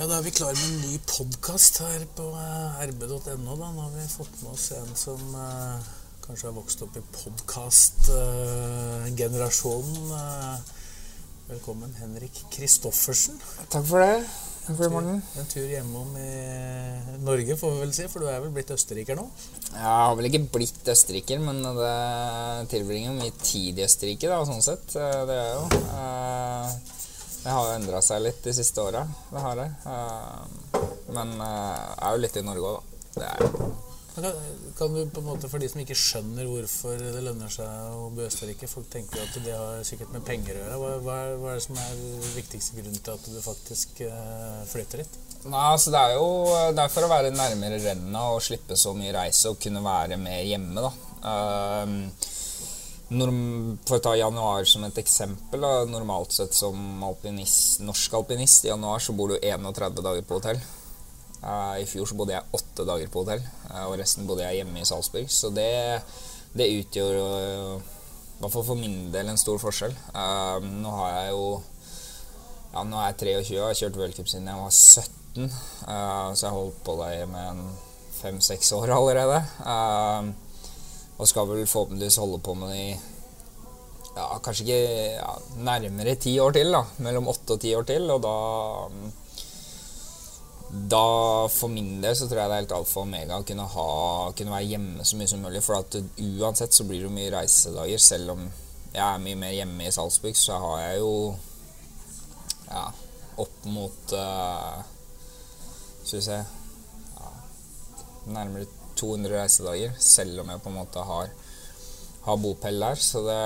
Ja, Da er vi klar med en ny podkast her på eh, rb.no. da. Nå har vi fått med oss en som eh, kanskje har vokst opp i podkastgenerasjonen. velkommen, Henrik Kristoffersen. Takk for det. Takk for det, Morten. En tur hjemom i Norge, får vi vel si, for du er vel blitt østerriker nå? Jeg har vel ikke blitt østerriker, men det tilbringer mye tid i Østerrike, da, sånn sett. Eh, Det er jo eh, Det har jo endra seg litt de siste åra. Det har det. Eh, Men eh, jeg er jo litt i Norge òg, da. Det er jeg. Kan, kan du på en måte, For de som ikke skjønner hvorfor det lønner seg å bo i Østerrike Folk tenker jo at det har sikkert med penger å gjøre. Hva, hva, hva er det som er viktigste grunnen til at du faktisk eh, flytter hit? Nei, altså det er jo det er for å være nærmere renna og slippe så mye reise og kunne være mer hjemme, da. Ehm, norm, for å ta januar som et eksempel, da, normalt sett som alpinist, norsk alpinist i januar så bor du 31 dager på hotell. Eh, I fjor så bodde jeg åtte dager på hotell, eh, og resten bodde jeg hjemme i Salzburg. Så det, det utgjør eh, i hvert fall for min del en stor forskjell. Nå har jeg jo ja, nå er jeg 23 og har kjørt v-cup siden jeg var 17. eh, så jeg har holdt på der med fem-seks år allerede. Og skal vel forhåpentligvis holde på med det i ja, kanskje ikke ja, nærmere ti år til. da, Mellom åtte og ti år til. Og da da For min del så tror jeg det er helt alfa og omega å kunne, ha, kunne være hjemme så mye som mulig. For at uansett så blir det jo mye reisedager. Selv om jeg er mye mer hjemme i Salzburg, så har jeg jo ja, opp mot uh, Skal vi se ja, Nærmere 200 reisedager, selv om jeg på en måte har, har bopel der. Så det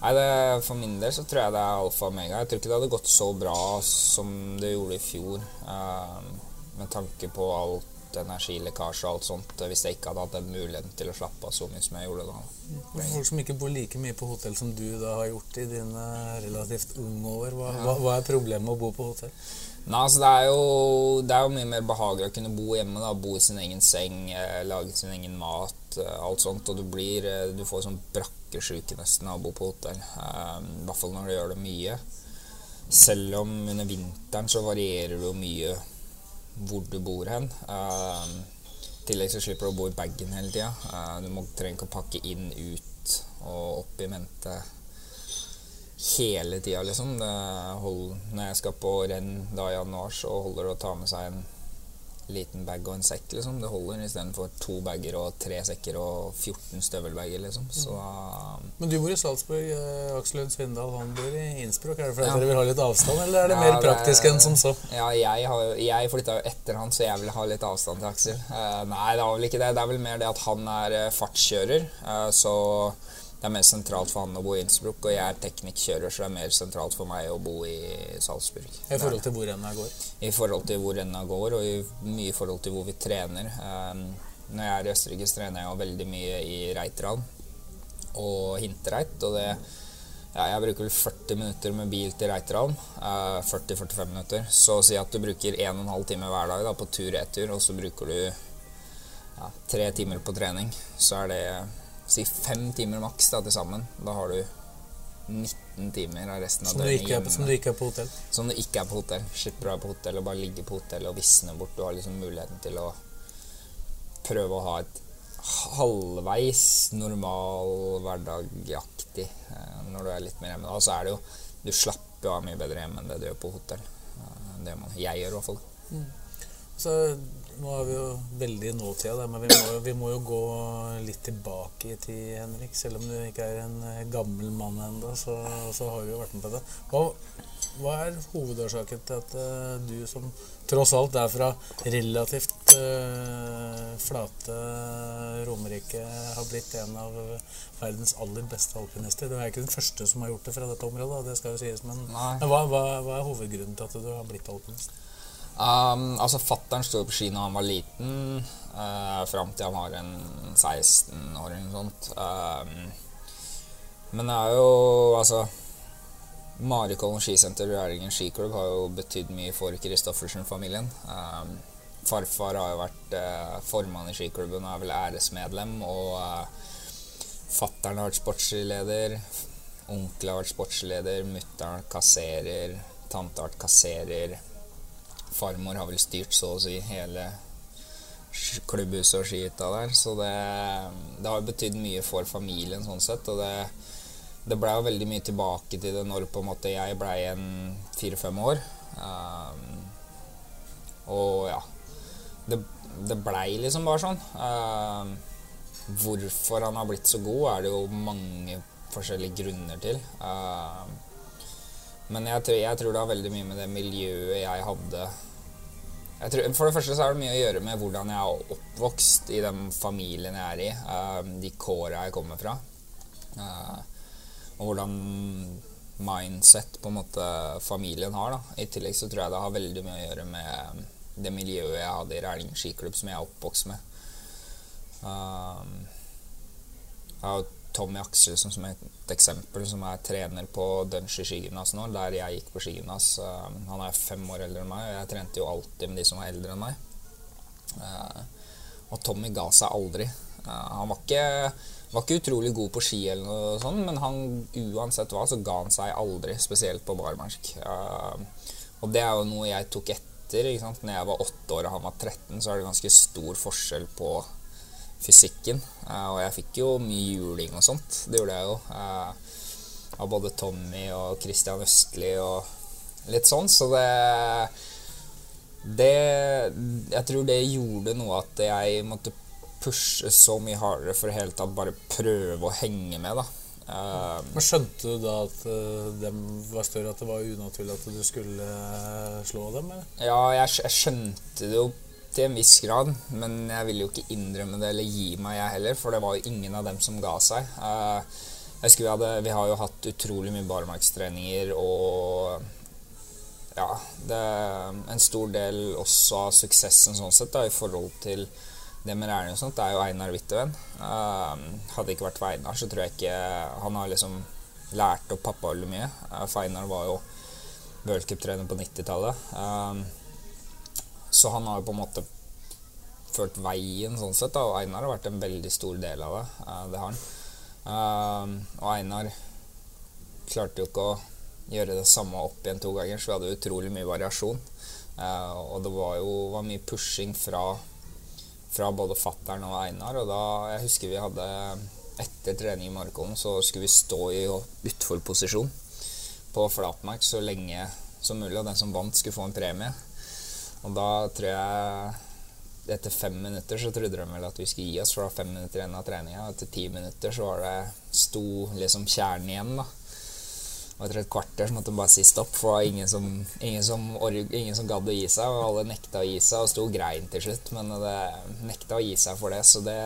Nei, det, For min del så tror jeg det er alfa og omega. Jeg tror ikke det hadde gått så bra som det gjorde i fjor, eh, med tanke på alt energilekkasje og alt sånt, hvis jeg ikke hadde hatt den muligheten til å slappe av så mye som jeg gjorde da. For folk som ikke bor like mye på hotell som du da har gjort i dine relativt unge år, hva, hva, hva er problemet med å bo på hotell? Nei, altså det er, jo, det er jo mye mer behagelig å kunne bo hjemme. da, Bo i sin egen seng, eh, lage sin egen mat, eh, alt sånt. Og du blir eh, Du får sånn brakkesjuke nesten av å bo på hotell. Eh, I hvert fall når du gjør det mye. Selv om under vinteren så varierer det jo mye hvor du bor hen. Eh, I tillegg så slipper du å bo i bagen hele tida. Eh, du trenger ikke å pakke inn, ut og opp i mente hele tida, liksom. Det hold, når jeg skal på renn da i januar, så holder det å ta med seg en liten bag og en sekk, liksom. Det holder istedenfor to bager og tre sekker og 14 støvelbager, liksom. Så Men du bor i Salzburg, eh, Aksel Lund Svindal han bor i Innsbruck. Er det fordi Ja. dere vil ha litt avstand, eller er det Ja, mer det er- praktisk enn som så? Ja, jeg, har, jeg flytta jo etter han, så jeg vil ha litt avstand til Aksel. Eh, nei, det var vel ikke det. Det er vel mer det at han er eh, fartskjører, eh, så det er mer sentralt for han å bo i Innsbruck, og jeg er teknikkjører, så det er mer sentralt for meg å bo i Salzburg. I forhold til hvor renna går? I forhold til hvor renna går, og i, mye forhold til hvor vi trener. Um, når jeg er i Østerrike, trener jeg jo veldig mye i Reitrand og Hinterreit. Og det ja, Jeg bruker vel 40 minutter med bil til Reitrand. Uh, 40-45 minutter. Så si at du bruker 1 12 timer hver dag da, på tur-retur, og så bruker du ja, tre timer på trening. Så er det si fem timer maks da, til sammen. Da har du 19 timer av resten av Som døgnet hjemme. som du ikke er på hotell? Som du ikke er på hotell. Slipper å være på hotell og bare ligge på hotell og visne bort. Du har liksom muligheten til å prøve å ha et halvveis normal hverdagaktig eh, når du er litt mer hjemme. Og så er det jo Du slapper jo av mye bedre hjemme enn det du gjør på hotell. Det gjør man, jeg gjør i hvert fall. Så nå er vi jo veldig i nåtida, men vi må, jo- vi må jo gå litt tilbake i tid, Henrik. Selv om du ikke er en eh, gammel mann ennå, så, så har vi jo vært med på det. Hva, hva er hovedårsaken til at uh, du som tross alt er fra relativt uh, flate Romerike, har blitt en av verdens aller beste alpinister? Du er ikke den første som har gjort det fra dette området, det skal jo sies, men, men hva, hva, hva er hovedgrunnen til at du har blitt alpinist? Um, altså Fattern sto på ski da han var liten, uh, fram til han var en 16 år eller noe sånt. Um, men det er jo altså Marikollen skisenter og Rælingen skiklubb har jo betydd mye for Kristoffersen-familien. Um, farfar har jo vært uh, formann i skiklubben og er vel æresmedlem. Og uh, fattern har vært sportsleder. Onkel har vært sportsleder. Mutter'n kasserer. Tante har vært kasserer. Farmor har vel styrt så å si hele klubbhuset og skihytta der. Så det, det har betydd mye for familien sånn sett. Og det, det blei jo veldig mye tilbake til det når på en måte jeg blei en fire-fem år. Um, og ja Det, det blei liksom bare sånn. Um, hvorfor han har blitt så god, er det jo mange forskjellige grunner til. Um, men jeg tror, jeg tror det har veldig mye med det miljøet jeg hadde jeg tror, For det første så har det mye å gjøre med hvordan jeg er oppvokst i den familien jeg er i. um, de kåra jeg kommer fra. Uh, og hvordan mindset på en måte familien har. da. I tillegg så tror jeg det har veldig mye å gjøre med det miljøet jeg hadde i Rælingen skiklubb, som jeg er oppvokst med. Um, jeg har Tommy Akselsen som et eksempel, som er trener på Dønsje skigymnas nå, der jeg gikk på skigymnas. Um, han er fem år eldre enn meg, og jeg trente jo alltid med de som var eldre enn meg. Uh, og Tommy ga seg aldri. Uh, han var ikke, var ikke utrolig god på ski, eller noe sånt, men han, uansett hva, så ga han seg aldri, spesielt på barmark. Og det er jo noe jeg tok etter. ikke sant? Når jeg var åtte år og han var 13, så er det ganske stor forskjell på fysikken. Eh, og jeg fikk jo mye juling og sånt. Det gjorde jeg jo. eh, av både Tommy og Christian Østli og litt sånn. Så det Det Jeg tror det gjorde noe at jeg måtte pushe så mye hardere for i hele tatt bare prøve å henge med, da. Eh, Men Skjønte du da at dem var større, at det var unaturlig at du skulle slå dem? Eller? Ja, jeg, jeg skjønte det jo til en viss grad, men jeg ville jo ikke innrømme det eller gi meg, jeg heller, for det var jo ingen av dem som ga seg. Eh, jeg husker vi, hadde, vi har jo hatt utrolig mye barmarkstreninger, og ja, det en stor del også av suksessen sånn sett da, i forhold til det med Rælingen og sånt, det er jo Einar Witteveen. Eh, hadde det ikke vært for Einar, så tror jeg ikke Han har liksom lært opp veldig mye. Uh, for Einar var jo worldcuptrener på 90-tallet. Så han har jo på en måte ført veien sånn sett, da, og Einar har vært en veldig stor del av det. eh, det har han. Um, og Einar klarte jo ikke å gjøre det samme opp igjen to ganger, så vi hadde utrolig mye variasjon. Eh, og det var jo var mye pushing fra, fra både fattern og Einar, og da jeg husker vi hadde etter trening i Markollen så skulle vi stå i utforposisjon på flatmark så lenge som mulig, og den som vant skulle få en premie. Og da tror jeg etter fem minutter så trodde de vel at vi skulle gi oss, for det var fem minutter igjen av treninga. Og etter ti minutter så var det sto liksom kjernen igjen, da. Og etter et kvarter så måtte de bare si stopp, for det var ingen som, ingen som, ingen som gadd å gi seg. Og alle nekta å gi seg, og sto grein til slutt, men det nekta å gi seg for det. Så det,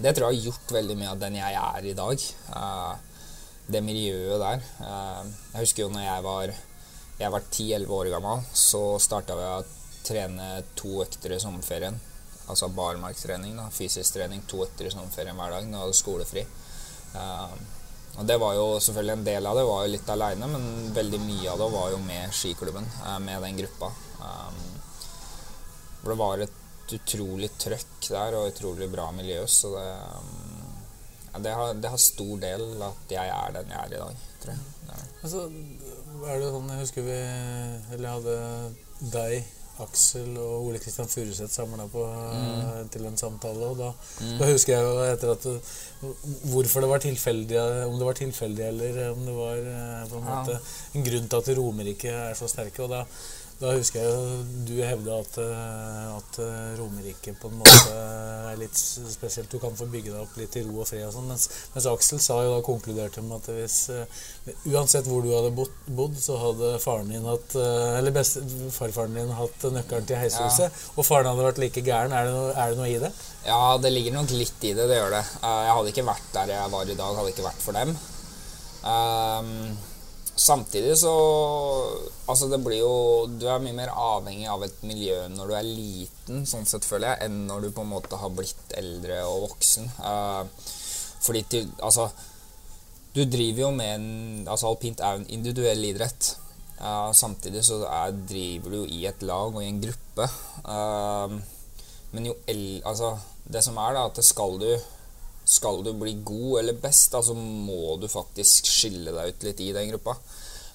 det tror jeg har gjort veldig mye av den jeg er i dag. Eh, det miljøet der. Eh, jeg husker jo når jeg var jeg var 10-11 år gammel, så starta vi å trene to økter i sommerferien. Altså barmarkstrening, da, fysisk trening, to økter i sommerferien hver dag Da var hadde skolefri. Uh, og det var jo selvfølgelig en del av det var jo litt aleine, men veldig mye av det var jo med skiklubben, uh, med den gruppa. Um, for det var et utrolig trøkk der og utrolig bra miljø, så det, um, ja, det, har, det har stor del at jeg er den jeg er i dag, tror jeg. Det det. Altså, er det sånn, Jeg husker vi Eller jeg hadde deg, Aksel og Ole Kristian Furuseth samla til en samtale. Og da, da husker jeg jo etter at Hvorfor det var tilfeldig, om det var tilfeldig eller om det var eh, på en Ja. måte en grunn til at Romerike er så sterke. Og da, Da husker jeg du hevda at, eh, at eh, Romerike på en måte er litt spesielt. Du kan få bygge deg opp litt i ro og fred og sånn. Mens, mens Aksel sa jo da konkluderte med at hvis eh, uansett hvor du hadde bodd så hadde faren din hatt Eller best, farfaren din hatt nøkkelen til heishuset. Ja. Og faren hadde vært like gæren. Er det, noe, er det, noe, i det? Ja, det ligger nok litt i det. Det gjør det. Jeg hadde ikke vært der jeg var i dag, hadde ikke vært for dem. Um, Samtidig så Altså, det blir jo Du er mye mer avhengig av et miljø når du er liten, sånn sett føler jeg, enn når du på en måte har blitt eldre og voksen. Uh, fordi til Altså, du driver jo med en Altså, alpint er jo en individuell idrett. Uh, samtidig så er, driver du jo i et lag og i en gruppe. Uh, men jo el... Altså, det som er, da, at det skal du skal du bli god eller best, da, så må du faktisk skille deg ut litt i den gruppa.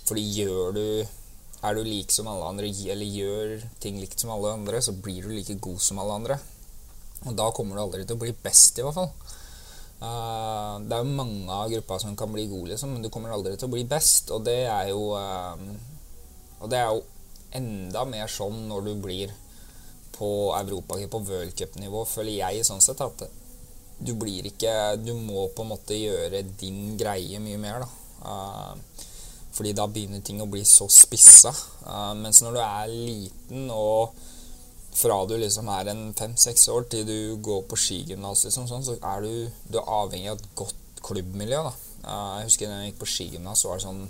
Fordi gjør du Er du lik som alle andre, eller gjør ting likt som alle andre, så blir du like god som alle andre. Og da kommer du aldri til å bli best, i hvert fall. Uh, det er jo mange av gruppa som kan bli gode, liksom, men du kommer aldri til å bli best. Og det er jo uh, Og det er jo enda mer sånn når du blir på europacup og worldcupnivå, føler jeg sånn sett at du blir ikke Du må på en måte gjøre din greie mye mer, da. Uh, fordi da begynner ting å bli så spissa. Uh, mens når du er liten og fra du liksom er en fem-seks år til du går på skigymnas, liksom, sånn, så er du, du er avhengig av et godt klubbmiljø. da. Uh, jeg husker da jeg gikk på skigymnas, så var det sånn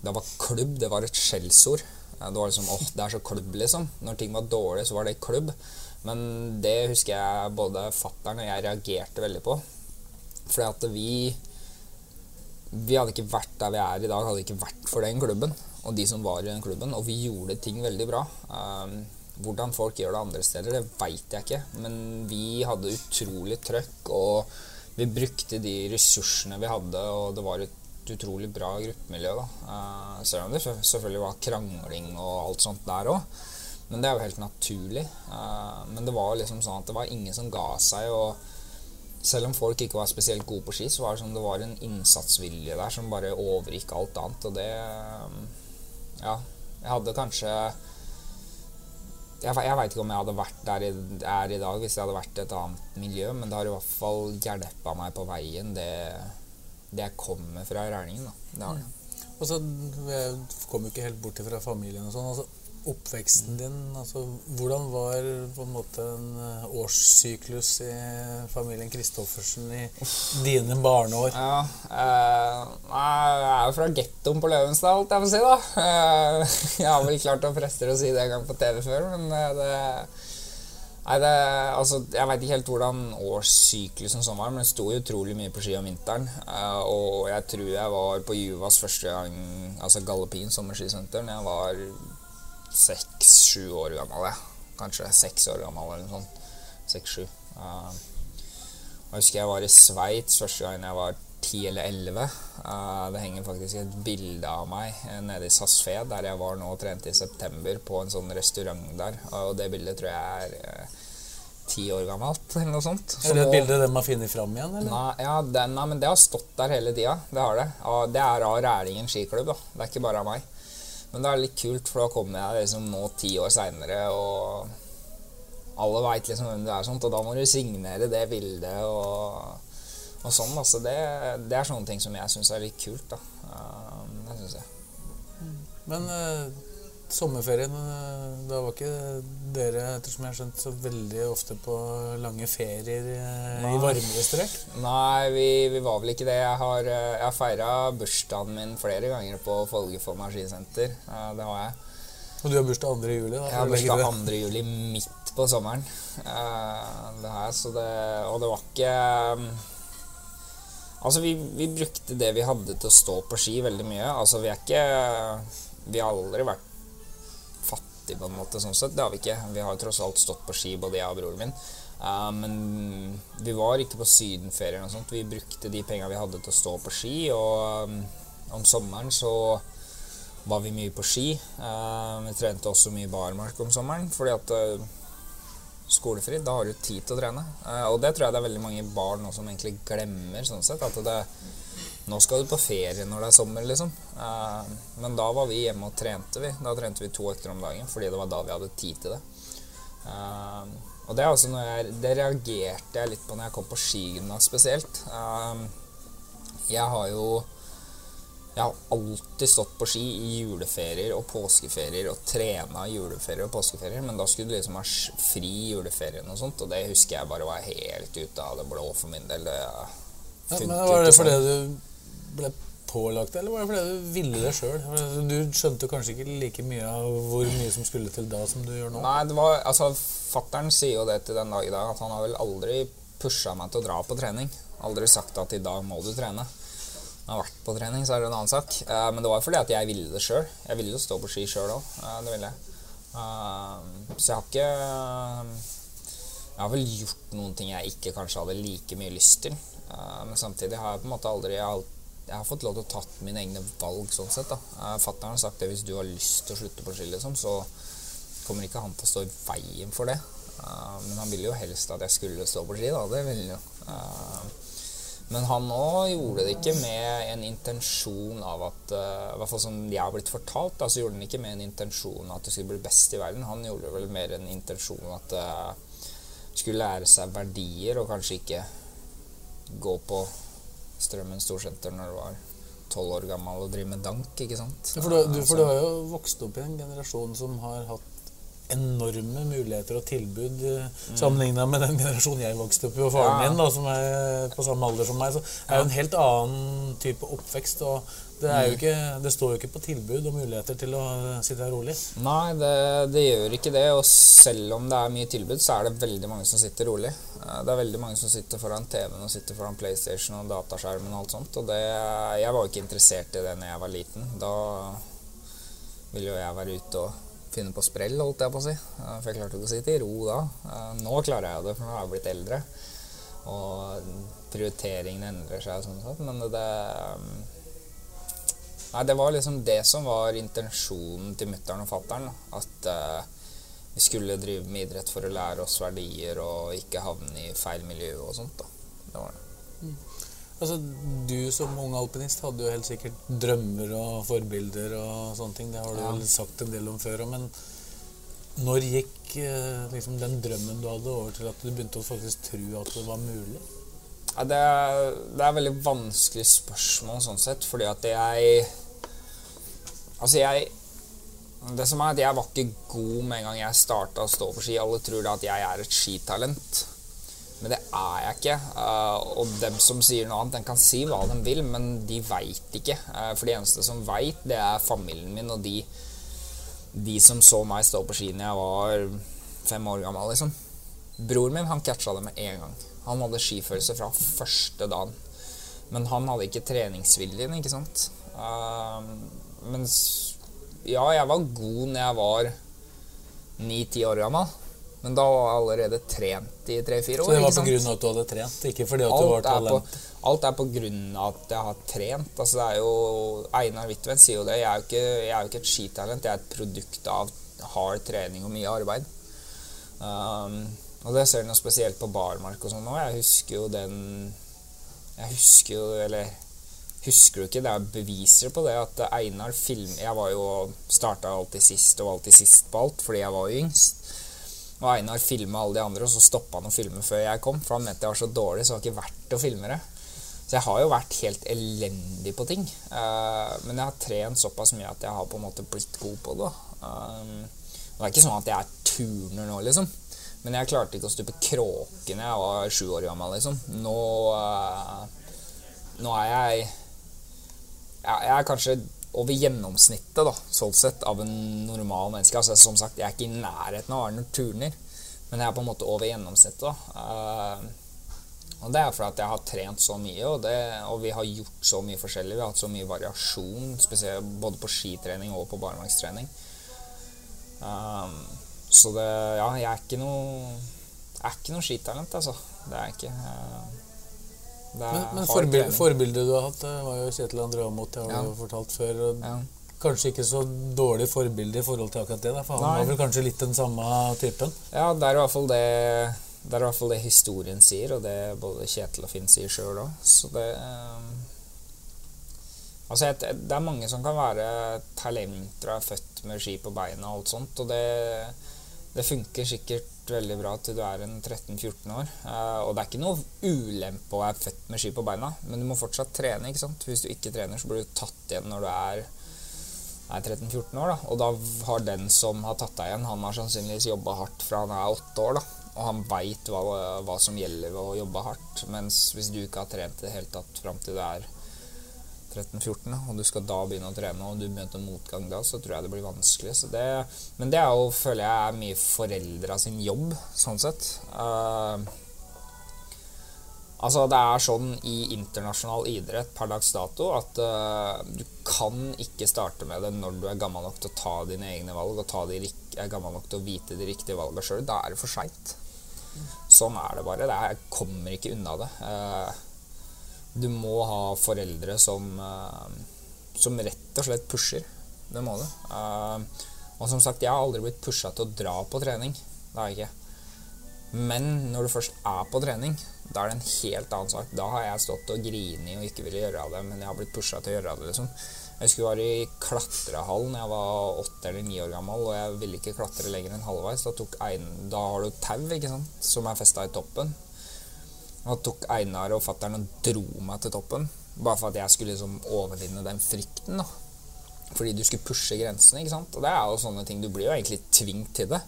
Det var klubb, det var et skjellsord. det var liksom åh, det er så klubb, liksom. Når ting var dårlig, så var det klubb. Men det husker jeg både fattern og jeg reagerte veldig på. Fordi at vi Vi hadde ikke vært der vi er i dag, hadde ikke vært for den klubben og de som var i den klubben. Og vi gjorde ting veldig bra. Um, hvordan folk gjør det andre steder, det veit jeg ikke. Men vi hadde utrolig trøkk, og vi brukte de ressursene vi hadde, og det var et utrolig bra gruppemiljø. da. Uh, selv om det selvfølgelig var krangling og alt sånt der òg. Men det er jo helt naturlig. Uh, men det var liksom sånn at det var ingen som ga seg. Og selv om folk ikke var spesielt gode på ski, så var det som det var en innsatsvilje der som bare overgikk alt annet. Og det um, Ja, jeg hadde kanskje jeg, jeg veit ikke om jeg hadde vært der jeg er i dag hvis jeg hadde vært i et annet miljø, men det har i hvert fall hjelpa meg på veien, det, det jeg kommer fra i da Det har det. Og så kom jo ikke helt bort fra familien og sånn. Altså, oppveksten din, altså hvordan var på en måte en eh, årssyklus i familien Christoffersen i dine barneår? Ja, eh, jeg er jo fra gettoen på Løvenstad, holdt jeg på si, da. Eh, jeg har vel klart å presse å si det en gang på TV før, men eh, det Nei, det, altså, Jeg veit ikke helt hvordan årssyklusen sånn var, men det sto utrolig mye på ski om vinteren. Uh, og jeg tror jeg var på Juvas første gang, altså Gallopin sommerskisenter, når jeg var seks-sju år gammel. jeg. Kanskje seks år gammel eller noe sånt. Seks-sju. Uh, jeg husker jeg var i Sveits første gang jeg var ti eller elleve. Uh, det henger faktisk et bilde av meg nede i Sasfed, der jeg var nå og trente i september, på en sånn restaurant der. Og det bildet tror jeg er uh, ti år gammelt, eller noe sånt. er det et bilde de har funnet fram igjen, eller? Nei, ja, den, nei, men det har stått der hele tida. Det har det. Og det er av Rælingen skiklubb, da. Det er ikke bare av meg. Men det er litt kult, for da kommer jeg liksom nå ti år seinere, og alle veit liksom hvem du er, sånt, og da må du signere det bildet og, og sånn. Altså det, det, er sånne ting som jeg syns er litt kult, da. Det syns jeg. Men uh sommerferien eh, Da var ikke dere ettersom jeg har skjønt, så veldig ofte på lange ferier eh, Nei. i varmere strøk? Nei, vi, vi, var vel ikke det. Jeg har, eh, jeg har feira bursdagen min flere ganger på Folgefold maskinsenter. Det har jeg. Og du har bursdag 2. juli? Da, jeg har bursdag 2. juli midt på sommeren. Det så det Og det var ikke Altså, vi, vi, brukte det vi hadde til å stå på ski, veldig mye. Altså, vi er ikke Vi har aldri vært fattig, på en måte. sånn sett. Det har vi ikke. Vi har tross alt stått på ski, både jeg og broren min. Uh, men vi var ikke på sydenferie eller noe sånt. Vi brukte de penga vi hadde til å stå på ski. Og um, om sommeren så var vi mye på ski. Uh, vi trente også mye barmark om sommeren, fordi at uh, skolefri. Da har du tid til å trene. Eh, og det tror jeg det er veldig mange barn som egentlig glemmer. sånn sett, at det, Nå skal du på ferie når det er sommer, liksom. Eh, men da var vi hjemme og trente, vi. Da trente vi to økter om dagen fordi det var da vi hadde tid til det. Eh, og det er også noe jeg, det reagerte jeg litt på når jeg kom på skigymnas spesielt. Jeg har jo jeg har alltid stått på ski i juleferier og påskeferier og trena juleferier og påskeferier, men da skulle du liksom ha fri fri juleferien og sånt, og det husker jeg bare var helt ute av det blå for min del. Det Ja, men Var det fordi sånn. du ble pålagt eller var det fordi du ville det sjøl? Du skjønte kanskje ikke like mye av hvor mye som skulle til da, som du gjør nå? Nei, det var, altså Fattern sier jo det til den dag i dag, at han har vel aldri pusha meg til å dra på trening. Aldri sagt at i dag må du trene. Har vært på trening, så er det en annen sak. Uh, men det var fordi at jeg ville det sjøl. Jeg ville jo stå på ski sjøl òg. Eh, det ville jeg. Eh, så jeg har ikke Jeg har vel gjort noen ting jeg ikke kanskje hadde like mye lyst til. Men samtidig har jeg på en måte aldri jeg har, fått lov til å tatt mine egne valg sånn sett. da. Uh, Fattern har sagt det hvis du har lyst til å slutte på ski, liksom, så kommer ikke han til å stå i veien for det. Uh, men han ville jo helst at jeg skulle stå på ski, da. Det ville han jo. Eh, men han òg gjorde det ikke med en intensjon av at eh, I hvert fall som jeg har blitt fortalt, da, så gjorde han ikke med en intensjon at du skulle bli best i verden. Han gjorde vel mer en intensjon at uh, skulle lære seg verdier, og kanskje ikke gå på Strømmen storsenter når du var tolv år gammel og drive med dank, ikke sant? Ja, For, du, du, for du har jo vokst opp i en generasjon som har hatt enorme muligheter og tilbud mm. sammenligna med den generasjonen jeg vokste opp i, og faren min, da, som er på samme alder som meg. Så det er jo en helt annen type oppvekst. og det, er Mm. jo ikke, det står jo ikke på tilbud og muligheter til å uh, sitte her rolig. Nei, det, det gjør ikke det. Og selv om det er mye tilbud, så er det veldig mange som sitter rolig. Eh, Det er veldig mange som sitter foran TV-en og sitter foran PlayStation og dataskjermen og alt sånt. Og det, jeg var jo ikke interessert i det når jeg var liten. Da ville jo jeg være ute og finne på sprell, holdt jeg på å si. Eh, For jeg klarte ikke å sitte i ro da. Eh, Nå klarer jeg det, for nå har jeg blitt eldre. Og prioriteringene endrer seg sånn sett. Men det, det Nei, det var liksom det som var intensjonen til mutter'n og fatter'n. At uh, vi skulle drive med idrett for å lære oss verdier og ikke havne i feil miljø og sånt. da. Det var det. Altså, Du som ung alpinist hadde jo helt sikkert drømmer og forbilder og sånne ting. Det har du Ja. vel sagt en del om før. Men når gikk eh, liksom den drømmen du hadde, over til at du begynte å faktisk tro at det var mulig? Ja, det, er, det er veldig vanskelig spørsmål sånn sett, fordi at jeg Altså, jeg Det som er at jeg var ikke god med en gang jeg starta å stå på ski. Alle tror da at jeg er et skitalent. Men det er jeg ikke. eh, og dem som sier noe annet, den kan si hva de vil, men de veit ikke. Eh, for de eneste som veit, det er familien min og de, de som så meg stå på ski da jeg var fem år gammel, liksom. Bror min han catcha det med en gang. Han hadde skifølelse fra første dagen. Men han hadde ikke treningsviljen, ikke sant. Uh, mens Ja, jeg var god når jeg var ni-ti år gammel. Men da var jeg allerede trent i tre-fire år. Så det var pga. at du hadde trent, ikke fordi at du var Alt er, på, alt er pga. at jeg har trent. Altså det er jo, Einar Huitfeldt sier jo det. Jeg er jo, ikke, jeg er jo ikke et skitalent. Jeg er et produkt av hard trening og mye arbeid. Um, og det ser du noe spesielt på barmark og sånn òg. Jeg husker jo den Jeg husker jo, eller Husker du ikke? Det er beviser på det at Einar film... Jeg var jo starta alltid sist og var alltid sist på alt fordi jeg var yngst. Og Einar filma alle de andre, og så stoppa han å filme før jeg kom. For han mente jeg var så dårlig, så det var ikke verdt å filme det. Så jeg har jo vært helt elendig på ting. Eh, men jeg har trent såpass mye at jeg har på en måte blitt god på det. Um, det er ikke sånn at jeg er turner nå, liksom. Men jeg klarte ikke å stupe kråken når jeg var sju år gammel, liksom. Nå, eh, nå er jeg Jeg er kanskje over gjennomsnittet, da, sånn sett, av en normal menneske. Altså, som sagt, jeg er ikke i nærheten av Arne Turner, men jeg er på en måte over gjennomsnittet. da. Eh, og det er fordi at jeg har trent så mye, og, det, og vi har gjort så mye forskjellig. Vi har hatt så mye variasjon, spesielt både på skitrening og på barnevernstrening. Um, så det Ja, jeg er ikke noe Jeg er ikke noe skitalent, altså. Det er jeg ikke. Eh, Men, men forbil, forbildet du har hatt, det var jo Kjetil André Aamodt, det har Ja. du fortalt før. Og Ja. kanskje ikke så dårlig forbilde i forhold til akkurat det. Da, for han Nei. var vel kanskje litt den samme typen. Ja, det er i hvert fall det det er i hvert fall det historien sier, og det både Kjetil og Finn sier sjøl òg. Så det eh, Altså, jeg, det er mange som kan være talenter og er født med ski på beina og alt sånt, og det, det funker sikkert veldig bra til du er en 13-14 år. Uh, og det er ikke noe ulempe å være født med ski på beina, men du må fortsatt trene, ikke sant. Hvis du ikke trener, så blir du tatt igjen når du er er 13-14 år, da. Og da har den som har tatt deg igjen, han har sannsynligvis jobba hardt fra han er 8 år, da. Og han veit hva, hva som gjelder ved å jobbe hardt. Mens hvis du ikke har trent i det hele tatt fram til du er 13-14, og du skal da begynne å trene, og du møter motgang da, så tror jeg det blir vanskelig. Det, men det er jo, føler jeg, er mye foreldra sin jobb, sånn sett. Uh, Altså Det er sånn i internasjonal idrett per dags dato at uh, du kan ikke starte med det når du er gammel nok til å ta dine egne valg og de, er gammel nok til å vite de riktige valgene sjøl. Da er det for seint. Sånn er det bare. Jeg kommer ikke unna det. Uh, du må ha foreldre som, uh, som rett og slett pusher. Det må du. Uh, og som sagt, jeg har aldri blitt pusha til å dra på trening. Det har jeg ikke. Men når du først er på trening, da er det en helt annen sak. Da har jeg stått og grinet og ikke ville gjøre det, men jeg har blitt pusha til å gjøre det. liksom. Jeg husker jeg var i klatrehallen da jeg var åtte eller ni år gammel, og jeg ville ikke klatre lenger enn halvveis. Da, tok en, da har du tau ikke sant, som er festa i toppen. Da tok Einar og fatter'n og dro meg til toppen, bare for at jeg skulle liksom overvinne den frykten. da. Fordi du skulle pushe grensene. ikke sant? Og det er jo sånne ting. Du blir jo egentlig tvunget til det.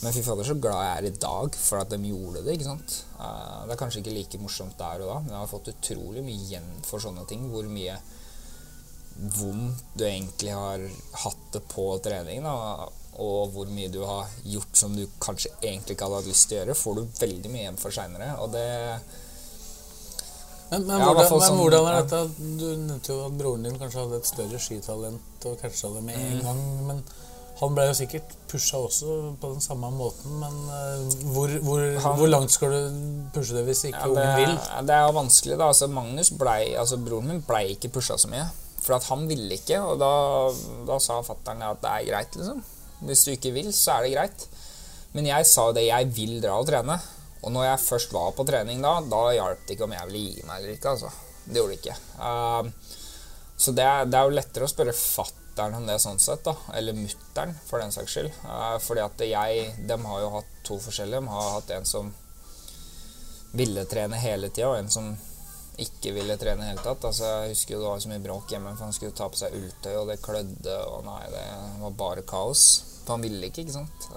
Men fy fader, så glad jeg er i dag for at de gjorde det. ikke sant? Eh, det er kanskje ikke like morsomt der og da, men jeg har fått utrolig mye igjen for sånne ting. Hvor mye vondt du egentlig har hatt det på trening, da, og hvor mye du har gjort som du kanskje egentlig ikke hadde hatt lyst til å gjøre, får du veldig mye igjen for seinere. Og det Men, men, Ja, hvordan, men sånn- hvordan er dette? Du nevnte jo at broren din kanskje hadde et større skitalent og catcha det med Mm. en gang. Men han ble jo sikkert pusha også på den samme måten. Men uh, hvor, hvor, Han- hvor langt skal du pushe det hvis ikke Ja, det, ungen vil? det er jo vanskelig, da. Altså, Magnus blei Altså, broren min blei ikke pusha så mye. For at han ville ikke, og da, da sa fatter'n at det er greit, liksom. Hvis du ikke vil, så er det greit. Men jeg sa det, jeg vil dra og trene. Og når jeg først var på trening da, da hjalp det ikke om jeg ville gi meg eller ikke, altså. Det gjorde det ikke. Uh, så det er, det er jo lettere å spørre fatter'n om det sånn sett, da. Eller mutter'n, for den saks skyld. Uh, fordi at jeg Dem har jo hatt to forskjellige. De har hatt en som ville trene hele tida, og en som ikke ville trene i hele tatt. Altså, jeg husker jo det var så mye bråk hjemme, for han skulle ta på seg ulltøy, og det klødde, og nei, det var bare kaos. Han ville ikke, ikke sant.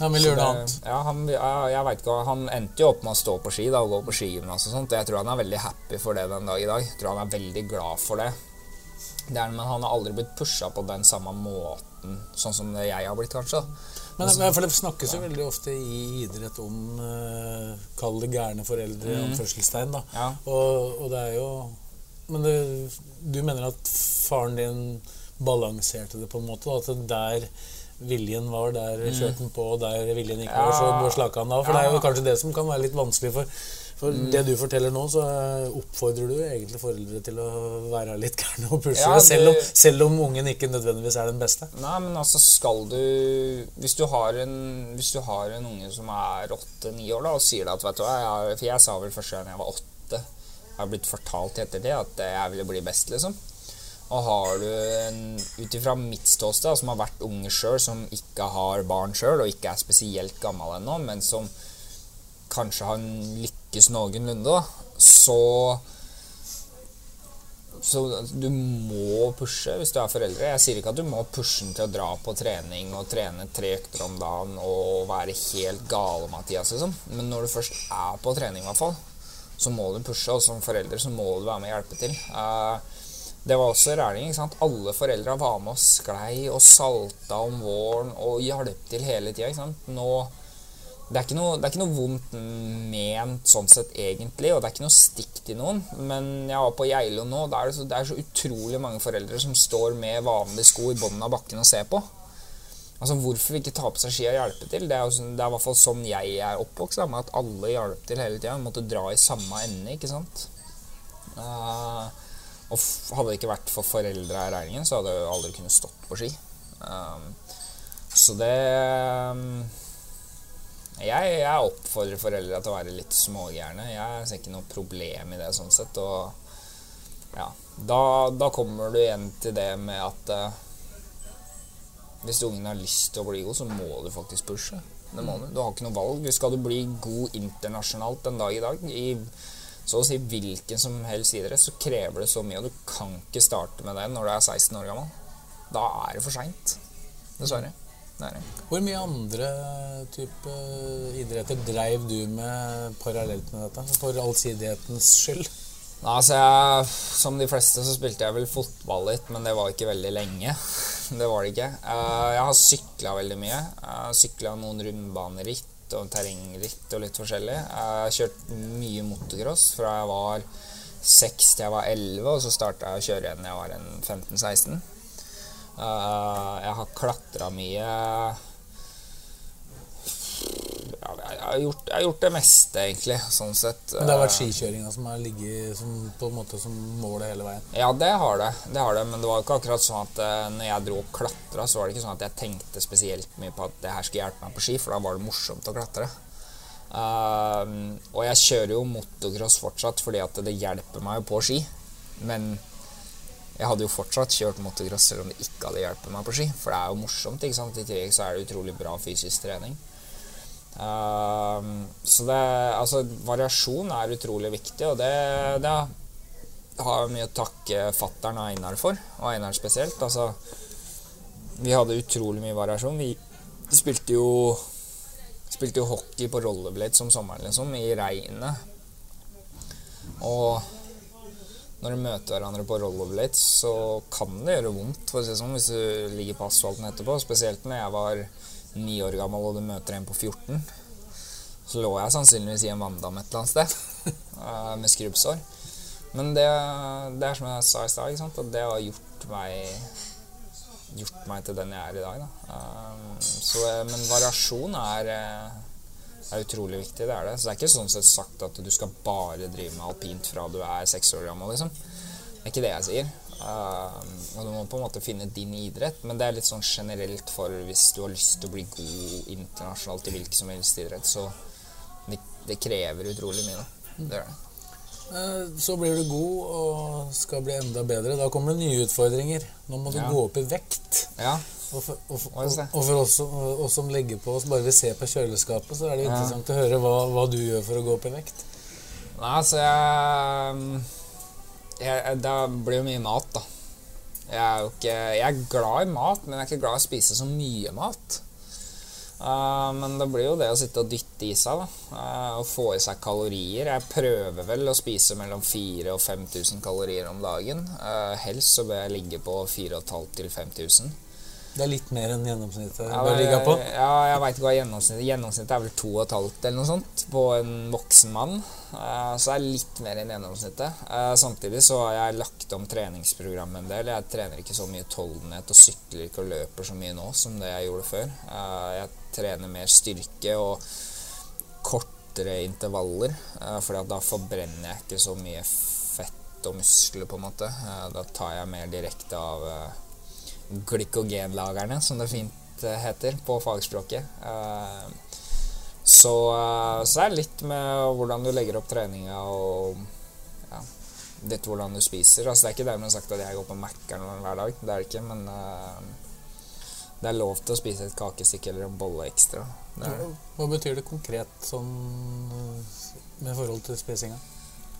Han ville gjøre noe annet. Ja, han, jeg, jeg vet ikke, han endte jo opp med å stå på ski da, og gå på skigymnas og sånt. Jeg tror han er veldig happy for det den dag i dag. Jeg tror han er veldig glad for det. det er, men han har aldri blitt pusha på den samme måten, sånn som jeg har blitt, kanskje. Men, men for det snakkes jo veldig ofte i idrett om uh, Kall det gærne foreldre, Mm. anførselstegn. da. Ja. Og, og det er jo Men det, du mener at faren din balanserte det på en måte? Da, at der viljen var, der kjørte han på, og der viljen ikke var, så slaka han av? For det er jo kanskje det som kan være litt vanskelig for for det du forteller nå, så oppfordrer du egentlig foreldre til å være litt gærne og pushe, Ja, det- selv, om, selv om ungen ikke nødvendigvis er den beste. Nei, men altså skal du Hvis du har en, hvis du har en unge som er åtte-ni år, da, og sier at vet du hva jeg, For jeg sa vel første gang jeg var åtte Jeg har blitt fortalt i ettertid at jeg ville bli best, liksom. Og har du en Ut ifra mitt ståsted, som har vært unge sjøl, som ikke har barn sjøl, og ikke er spesielt gammel ennå, men som kanskje har lykkes noenlunde, så så du må pushe hvis du er foreldre. Jeg sier ikke at du må pushe til å dra på trening og trene tre økter om dagen og være helt gale, Mathias, liksom. Men når du først er på trening, i hvert fall, så må du pushe. Og som foreldre så må du være med og hjelpe til. Eh, det var også ræling. ikke sant? Alle foreldra var med og sklei og salta om våren og hjalp til hele tida. Nå det er, ikke noe, det er ikke noe vondt ment sånn sett egentlig, og det er ikke noe stikk til noen. Men jeg var på Geilo nå, det, det er så utrolig mange foreldre som står med vanlige sko i bunnen av bakken og ser på. Altså Hvorfor ikke ta på seg ski og hjelpe til? Det er, jo, sånn- det er i hvert fall sånn jeg er oppvokst, med at alle hjalp til hele tida. Måtte dra i samme ende, ikke sant. Eh, Og hadde det ikke vært for foreldra i regningen, så hadde jeg aldri kunnet stått på ski. Um, så det um, jeg, jeg, oppfordrer foreldra til å være litt smågærne. Jeg ser ikke noe problem i det sånn sett. Og ja, da, da kommer du igjen til det med at uh, hvis ungen har lyst til å bli god, så må du faktisk pushe. Det må du. Du har ikke noe valg. Skal du bli god internasjonalt en dag i dag, i så å si hvilken som helst idrett, så krever det så mye, og du kan ikke starte med det når du er 16 år gammel. Da er det for seint. Dessverre. Det er det. Hvor mye andre type idretter dreiv du med parallelt med dette? For allsidighetens skyld? Altså, jeg, Som de fleste så spilte jeg vel fotball litt, men det var ikke veldig lenge. Det var det ikke. Eh, jeg har sykla veldig mye. Sykla noen rundbaneritt og terrengritt og litt forskjellig. Jeg har kjørt mye motocross fra jeg var 6 til jeg var 11, og så starta jeg å kjøre igjen da jeg var 15-16. Eh, jeg har klatra mye jeg har, gjort, jeg har gjort det meste, egentlig. sånn sett. Men det har vært skikjøringa som har ligget som, på en måte som målet hele veien? Ja, det har det. det har det. Men det var ikke akkurat sånn at uh, når jeg dro og klatra, så var det ikke sånn at jeg tenkte spesielt mye på at det her skulle hjelpe meg på ski, for da var det morsomt å klatre. Uh, og jeg kjører jo motocross fortsatt fordi at det hjelper meg jo på ski. Men jeg hadde jo fortsatt kjørt motocross selv om det ikke hadde hjulpet meg på ski. For det er jo morsomt. ikke sant? I tillegg så er det utrolig bra fysisk trening. Uh, så det, altså, variasjon er utrolig viktig, og det, det har mye å takke fattern og Einar for, og Einar spesielt. Altså, vi hadde utrolig mye variasjon. Vi spilte jo, spilte jo hockey på rollerblades om sommeren, liksom, i regnet. Og når du møter hverandre på rollerblades, så kan det gjøre vondt for å si sånn, hvis du ligger på asfalten etterpå. Spesielt når jeg var ni år gammel og du møter en på 14, så lå jeg sannsynligvis i en vanndam et eller annet sted uh, med skrubbsår. Men det, det, er som jeg sa i stad, at det har gjort meg gjort meg til den jeg er i dag. Da. så, men variasjon er, eh, er, utrolig viktig. Det er det. Så det er ikke sånn sett sagt at du skal bare drive med alpint fra du er seks år gammel. Liksom. Det er ikke det jeg sier. Uh, og du må på en måte finne din idrett, men det er litt sånn generelt for hvis du har lyst til å bli god internasjonalt i hvilken som helst idrett, så det, det krever utrolig mye. Da. Det det. Eh, så blir du god og skal bli enda bedre. Da kommer det nye utfordringer. Nå må du ja. gå opp i vekt. Ja. Og for, og, og, og for oss, oss, som legger på oss, bare vi ser på kjøleskapet, så er det interessant ja. å høre hva, hva, du gjør for å gå opp i vekt. Nei, altså jeg jeg, Det blir jo mye mat, da. Jeg er jo ikke Jeg er glad i mat, men jeg er ikke glad i å spise så mye mat. Uh, men det blir jo det å sitte og dytte i seg, da. Uh, og få i seg kalorier. Jeg prøver vel å spise mellom 4000 og 5000 kalorier om dagen. Uh, helst så bør jeg ligge på 4500 til 5000. Det er litt mer enn gjennomsnittet ja, bør ligge på? Ja, jeg veit ikke hva gjennomsnittet Gjennomsnittet er vel 2,5 eller noe sånt på en voksen mann. Uh, så det er litt mer enn gjennomsnittet. Uh, samtidig så har jeg lagt om treningsprogrammet en del. Jeg trener ikke så mye utholdenhet og sykler ikke og løper så mye nå som det jeg gjorde før. Uh, jeg trener mer styrke og kortere intervaller, for da forbrenner jeg ikke så mye fett og muskler, på en måte. da tar jeg mer direkte av glykogenlagrene, som det fint eh, heter på fagspråket. Eh, så, eh, så det er litt med hvordan du legger opp treninga og ja, litt hvordan du spiser. Altså, det er ikke dermed sagt at jeg går på Mækkern hver dag, det er det ikke, men det er lov til å spise et kakestykke eller en bolle ekstra. Hva betyr det konkret sånn med forhold til spisinga?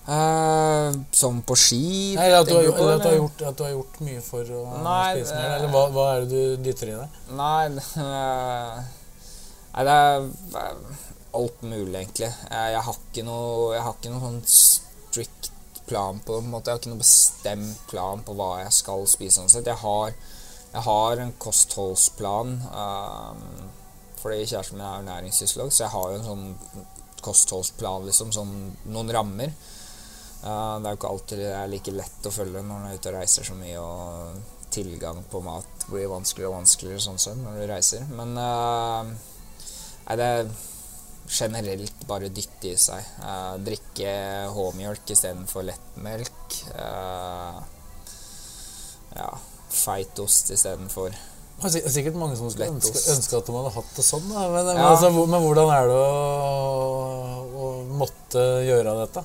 Uh, som på ski? Nei, at du, har, på, at, du gjort, at du, har, gjort, mye for å nei, spise mer? Eller hva, hva, er det du dytter i deg? Nei, uh, nei det er alt mulig, egentlig. Jeg, jeg har ikke noe Jeg har ikke noe sånn strict plan på det. Jeg har ikke noe bestemt plan på hva jeg skal spise. Sånn jeg, har, jeg har en kostholdsplan. Um, fordi kjæresten min er ernæringsfysiolog, så jeg har jo en sånn kostholdsplan, liksom, sånn noen rammer. Det er jo ikke alltid det er like lett å følge når man er ute og reiser så mye, og tilgang på mat blir vanskeligere og vanskeligere sånn sett når du reiser. Men uh, nei, det er generelt bare dytte i seg. Uh, drikke H-mjølk istedenfor lettmelk. Uh, ja, feit ost istedenfor Det er sikkert mange som skulle ønske, ønske at de hadde hatt det sånn. Men, men, Ja. altså, men hvordan er det å, å måtte gjøre dette?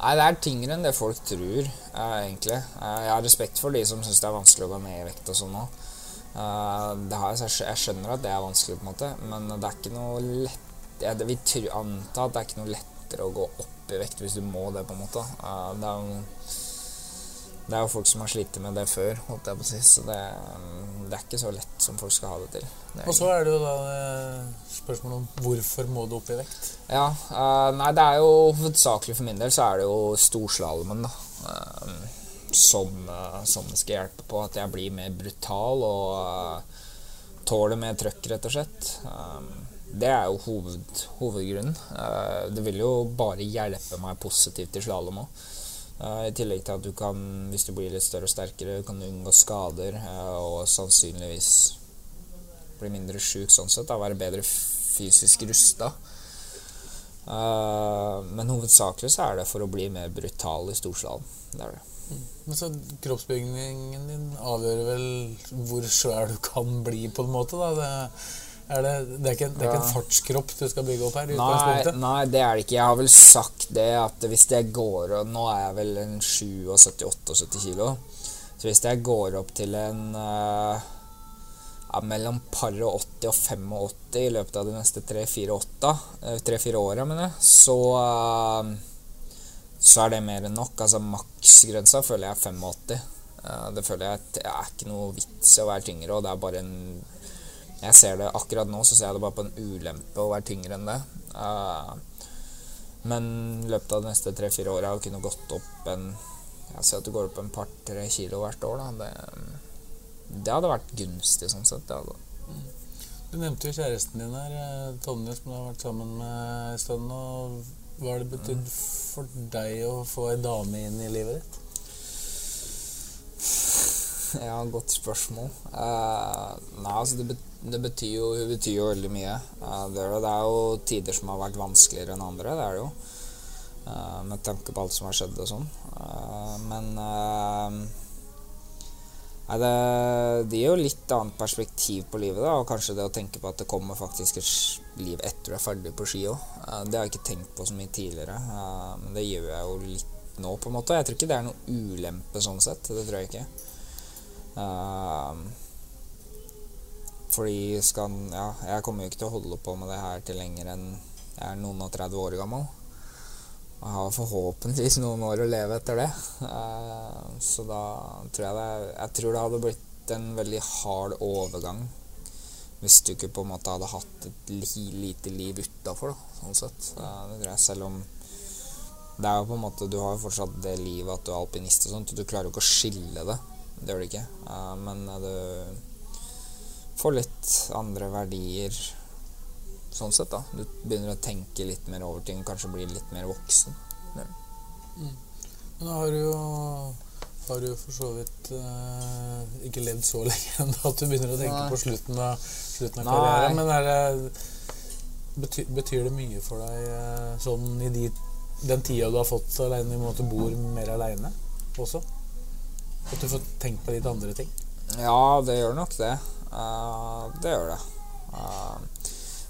Nei, det er tyngre enn det folk tror, eh, egentlig. Eh, jeg har respekt for de som syns det er vanskelig å gå ned i vekt og sånn òg. det jeg, skjønner at det er vanskelig, på en måte, men det er ikke noe lett jeg, det- Vi tror, antar at det er ikke noe lettere å gå opp i vekt hvis du må det, på en måte. Eh, det er jo det er jo folk som har slitt med det før, holdt jeg på å si, så det, mm, det er ikke så lett som folk skal ha det til. Det Og så er det jo da eh, spørsmålet om hvorfor må du opp i vekt? Ja, uh, nei, det er jo hovedsakelig for min del så er det jo storslalåmen, da. Uh, som, uh, som skal hjelpe på. At jeg blir mer brutal og tåler mer trøkk, rett og slett. Det er jo hoved, hovedgrunnen. Det vil jo bare hjelpe meg positivt i slalåm òg. I tillegg til at du kan, hvis du blir litt større og sterkere, kan du unngå skader eh, og sannsynligvis bli mindre sjuk sånn sett. Da, være bedre fysisk rusta. Eh, men hovedsakelig så er det for å bli mer brutal i storslalåm. Det er det. Men så Kroppsbyggingen din avgjør vel hvor svær du kan bli, på en måte. da. Det er, det, det er, ikke, det er ikke en fartskropp du skal bygge opp her? Nei, nei, det er det ikke. Jeg har vel sagt det at hvis jeg går og Nå er jeg vel en 77-78 kilo. Så hvis jeg går opp til en eh, ja, mellom par og 80 og 85 i løpet av de neste 3-4 åra, mener jeg, så eh, så er det mer enn nok. Altså Maksgrensa føler jeg er 85. Eh, det føler jeg at det er ikke noe vits i å være tyngre, og det er bare en Jeg ser det akkurat nå, så ser jeg det bare på en ulempe å være tyngre enn det. Eh, men i løpet av de neste tre-fire åra å kunne gått opp en Jeg ser at du går opp en par-tre kilo hvert år, da. Det, det hadde vært gunstig sånn sett. Det hadde. Du nevnte jo kjæresten din her, eh, Tonje, som du har vært sammen med en stund. og Hva har det betydd for deg å få ei dame inn i livet ditt? Ja, godt spørsmål. Uh, nei, altså det, det betyr jo, hun betyr jo veldig mye. Uh, det, er, det er jo tider som har vært vanskeligere enn andre, det er det jo. Uh, med tanke på alt som har skjedd og sånn. Men Nei, det, det gir jo litt annet perspektiv på livet, da. Og kanskje det å tenke på at det kommer faktisk et liv etter du er ferdig på ski òg. det har jeg ikke tenkt på så mye tidligere. men det gjør jeg jo litt nå, på en måte. Jeg tror ikke det er noen ulempe sånn sett. Det tror jeg ikke. Ehm, fordi skal Ja, jeg kommer jo ikke til å holde på med det her til lenger enn jeg er noen og 30 år gammel. Og jeg har forhåpentligvis noen år å leve etter det. Ehm, så da tror jeg det Jeg tror det hadde blitt en veldig hard overgang hvis du ikke på en måte hadde hatt et li lite liv utafor, sånn sett. Eh, det tror jeg, selv om det er jo på en måte Du har jo fortsatt det livet at du er alpinist og sånt, og du klarer jo ikke å skille det. Det gjør du ikke. Uh, men eh, du får litt andre verdier sånn sett, da. Du begynner å tenke litt mer over ting, kanskje bli litt mer voksen. Det. Men da har du jo har du for så vidt uh, ikke levd så lenge ennå at du begynner å tenke Nei. på slutten av, slutten av karrieren. Men er det, betyr, betyr det mye for deg sånn i de, den tida du har fått alene, i måte bor mer aleine også? At du får tenkt på litt andre ting? Ja, det gjør nok det. Uh, det gjør det. Uh,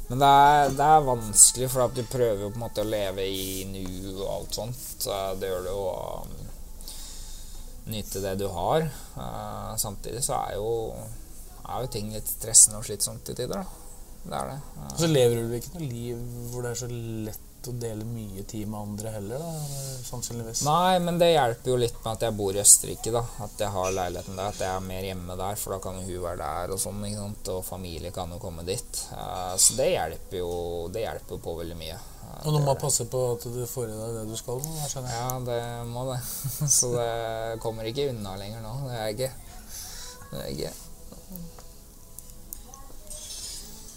men det er, det er vanskelig, for at du prøver jo på en måte å leve i nu og alt sånt. Eh, det gjør det jo å um, nyte det du har. Samtidig så er jo, er jo ting litt stressende og slitsomt til tider, da. Det er det. Ja. Så lever du ikke noe liv hvor det er så lett å dele mye tid med andre heller, da, sannsynligvis. Nei, men det hjelper jo litt med at jeg bor i Østerrike, da. At jeg har leiligheten der. At jeg er mer hjemme der, for da kan jo hun være der og sånn. ikke sant? Og familie kan jo komme dit. Eh, så det hjelper jo Det hjelper på veldig mye. Og du må passe på at du får i deg det du skal. nå, skjønner jeg. Ja, det må det. Så det kommer ikke unna lenger nå. Det er ikke Det er ikke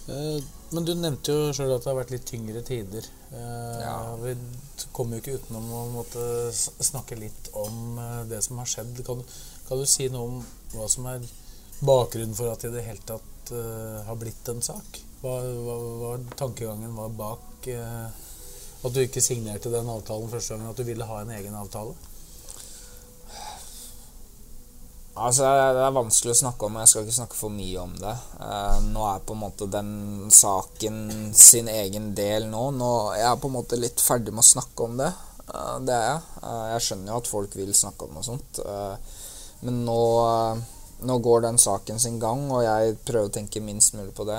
Men du nevnte jo sjøl at det har vært litt tyngre tider. Eh, Ja. Vi kommer jo ikke utenom å måtte snakke litt om eh, det som har skjedd. Kan, kan du si noe om hva som er bakgrunnen for at det i det hele tatt uh, har blitt en sak? Hva, hva, hva tankegangen var bak uh, at du ikke signerte den avtalen første gangen? At du ville ha en egen avtale? Altså, Det er vanskelig å snakke om, og jeg skal ikke snakke for mye om det. Uh, nå er på en måte den saken sin egen del nå. nå jeg er på en måte litt ferdig med å snakke om det. Uh, det er jeg. Uh, jeg skjønner jo at folk vil snakke om noe sånt. men nå, nå, går den saken sin gang, og jeg prøver å tenke minst mulig på det.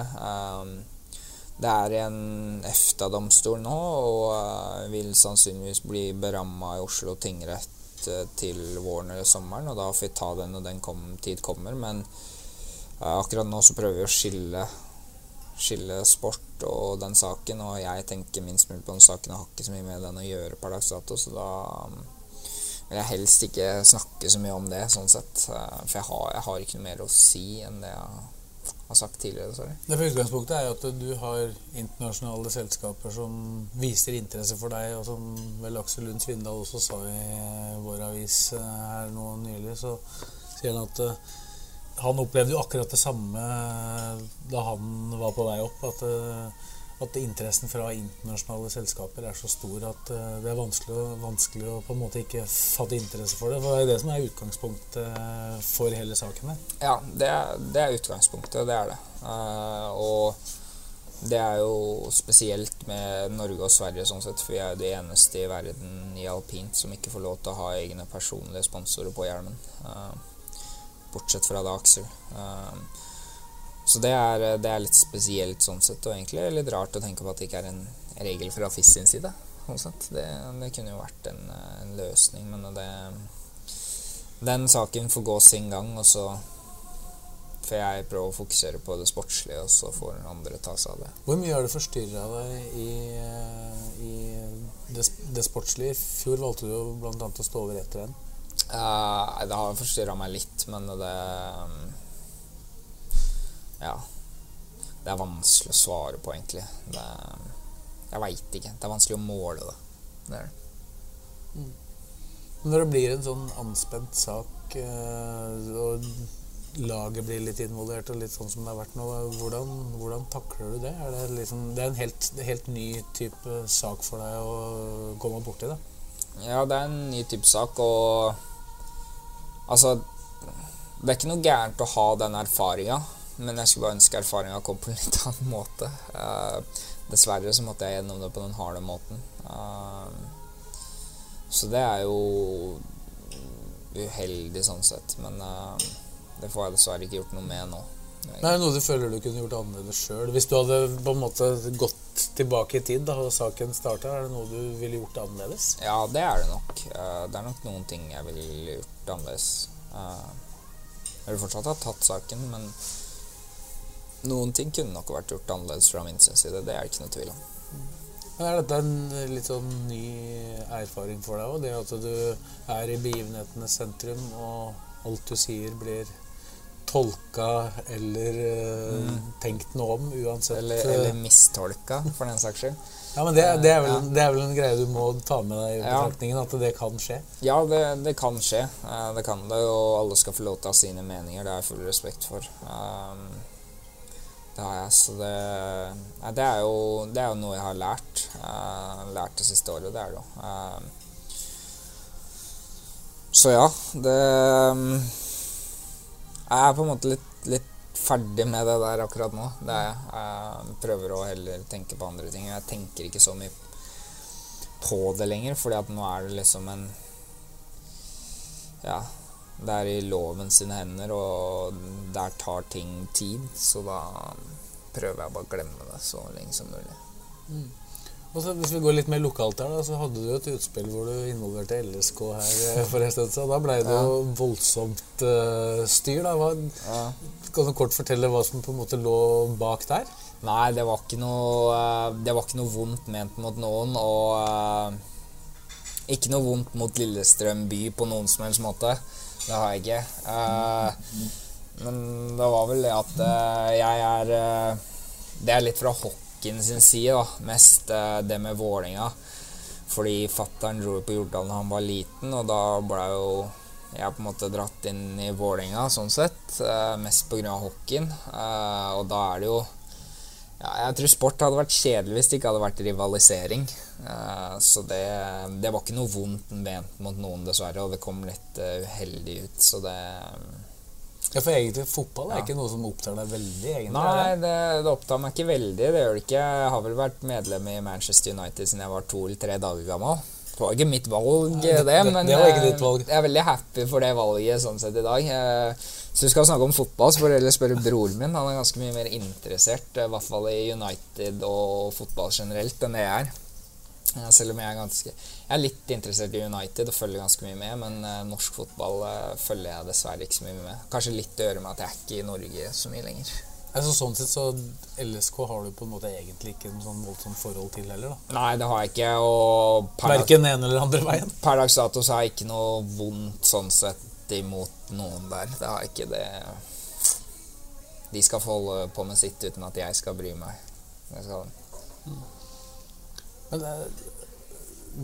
det er en EFTA-domstol nå, og vil sannsynligvis bli beramma i Oslo tingrett Eh, til våren eller sommeren, og da får vi ta den når den kom, tid kommer. Men uh, akkurat nå så prøver vi å skille, skille sport og den saken, og jeg tenker minst mulig på den saken og har ikke så mye med den å gjøre per dags dato, så da um, vil jeg helst ikke snakke så mye om det, sånn sett. Uh, for jeg har, jeg har, ikke noe mer å si enn det jeg har sagt tidligere. Sorry. Det for Utgangspunktet er jo at du har internasjonale selskaper som viser interesse for deg, og som vel Aksel Lund Svindal også sa i vår avis eh, her nå nylig, så sier han at uh, han opplevde jo akkurat det samme da han var på vei opp. At, uh, at interessen fra internasjonale selskaper er så stor at uh, det er vanskelig, vanskelig, å på en måte ikke fatte interesse for det. Det er det som er utgangspunktet for hele saken her. Ja, det er, det er utgangspunktet. Det er det. Uh, og det er jo spesielt med Norge og Sverige, sånn sett, for vi er jo de eneste i verden i alpint som ikke får lov til å ha egne personlige sponsorer på hjelmen. Bortsett fra da Aksel. Uh, så det er, eh, det er, litt spesielt sånn sett, og egentlig litt rart å tenke på at det ikke er en regel fra FIS sin side. Sånn det, det, kunne jo vært en, eh, en løsning, men det, den saken får gå sin gang, og så får jeg prøve å fokusere på det sportslige, og så får andre ta seg av det. Hvor mye har det forstyrra deg i, eh, i det, det, sportslige? I fjor valgte du jo bl.a. å stå over ett renn. Uh, det har forstyrra meg litt, men det ja. Det er vanskelig å svare på, egentlig. Det, jeg veit ikke. Det er vanskelig å måle det. Det er det. Mm. Når det blir en sånn anspent sak, eh, og laget blir litt involvert, og litt sånn som det har vært nå, hvordan, hvordan takler du det? Er det, liksom, det er en helt, helt, ny type sak for deg å komme borti, da? Ja, det er en ny type sak, og Altså, det er ikke noe gærent å ha den erfaringa. Men jeg skulle bare ønske erfaringa kom på en litt annen måte. Uh, dessverre så måtte jeg gjennom det på den harde måten. Uh, så det er jo uheldig sånn sett. Men uh, det får jeg dessverre ikke gjort noe med nå. Det er noe du føler du kunne gjort annerledes sjøl? Hvis du hadde på en måte gått tilbake i tid da saken starta, er det noe du ville gjort annerledes? Ja, det er det nok. det er nok noen ting jeg ville gjort annerledes. jeg ville fortsatt ha tatt saken, men noen ting kunne nok vært gjort annerledes fra min side. Det er det ikke noe tvil om. Men Er dette en litt sånn ny erfaring for deg òg? Det at du er i begivenhetenes sentrum, og alt du sier, blir tolka eller uh, mm. tenkt noe om uansett Eller, eller mistolka, for den saks skyld. Ja, men det, det, er vel, ja. det, er vel, en greie du må ta med deg i betraktningen, at det kan skje? Ja, det, det, kan skje. Det kan det, og alle skal få lov til å ha sine meninger. Det har jeg full respekt for. Um, det har jeg, så det, ja, det, er jo, det, er jo, noe jeg har lært. Uh, lært det siste året, det er det jo. Uh, så ja, det um, Jeg er på en måte litt, litt, ferdig med det der akkurat nå. Det er jeg. Prøver å heller tenke på andre ting. Jeg tenker ikke så mye på det lenger, fordi at nå er det liksom en Ja, det er i loven sine hender, og der tar ting tid. Så da prøver jeg bare å glemme det så lenge som mulig. Mm. Og så Hvis vi går litt mer lokalt her, da, så hadde du et utspill hvor du involverte LSK her eh, for en stund siden. Da ble det jo voldsomt uh, styr. da. Hva, ja. Kan du kort fortelle hva som på en måte lå bak der? Nei, det var ikke noe, uh, det var ikke noe vondt ment mot noen. Og uh, ikke noe vondt mot Lillestrøm by på noen som helst måte. Det har jeg ikke. Uh, men det var vel det at uh, jeg er uh, Det er litt fra hockeyen sin side, da. Mest det med Vålinga Fordi fattern dro på Jordal da han var liten, og da ble jo jeg på en måte dratt inn i Vålinga sånn sett. mest pga. hockeyen. og da er det jo Ja, jeg tror sport hadde vært kjedelig hvis det ikke hadde vært rivalisering. Eh, så det, det var ikke noe vondt ment mot noen, dessverre, og det kom litt eh, uheldig ut, så det Ja, For egentlig fotball er ikke noe som opptar deg veldig? egentlig? Nei, det? det, det opptar meg ikke veldig. Det gjør det ikke. Jeg har vel vært medlem i Manchester United siden jeg var to eller tre dager gammel. Det var ikke mitt valg, det, det- men det var ikke eh, ditt valg. jeg er veldig happy for det valget sånn sett i dag. Så du skal snakke om fotball, så får du heller spørre broren min. Han er ganske mye mer interessert, eh, i hvert fall i United og fotball generelt, enn det jeg er. Selv om jeg er ganske Jeg er litt interessert i United og følger ganske mye med, men eh, norsk fotball eh, følger jeg dessverre ikke så mye med. Kanskje litt å gjøre med at jeg er ikke i Norge så mye lenger. Altså, sånn sett så LSK har du på en måte egentlig ikke noe sånn voldsomt forhold til heller, da. Nei, det har jeg ikke. Og Verken den ene eller andre veien. per dags dato så har jeg ikke noe vondt sånn sett imot noen der. Det har ikke det De skal få holde på med sitt uten at jeg skal bry meg. Det skal de. Men eh,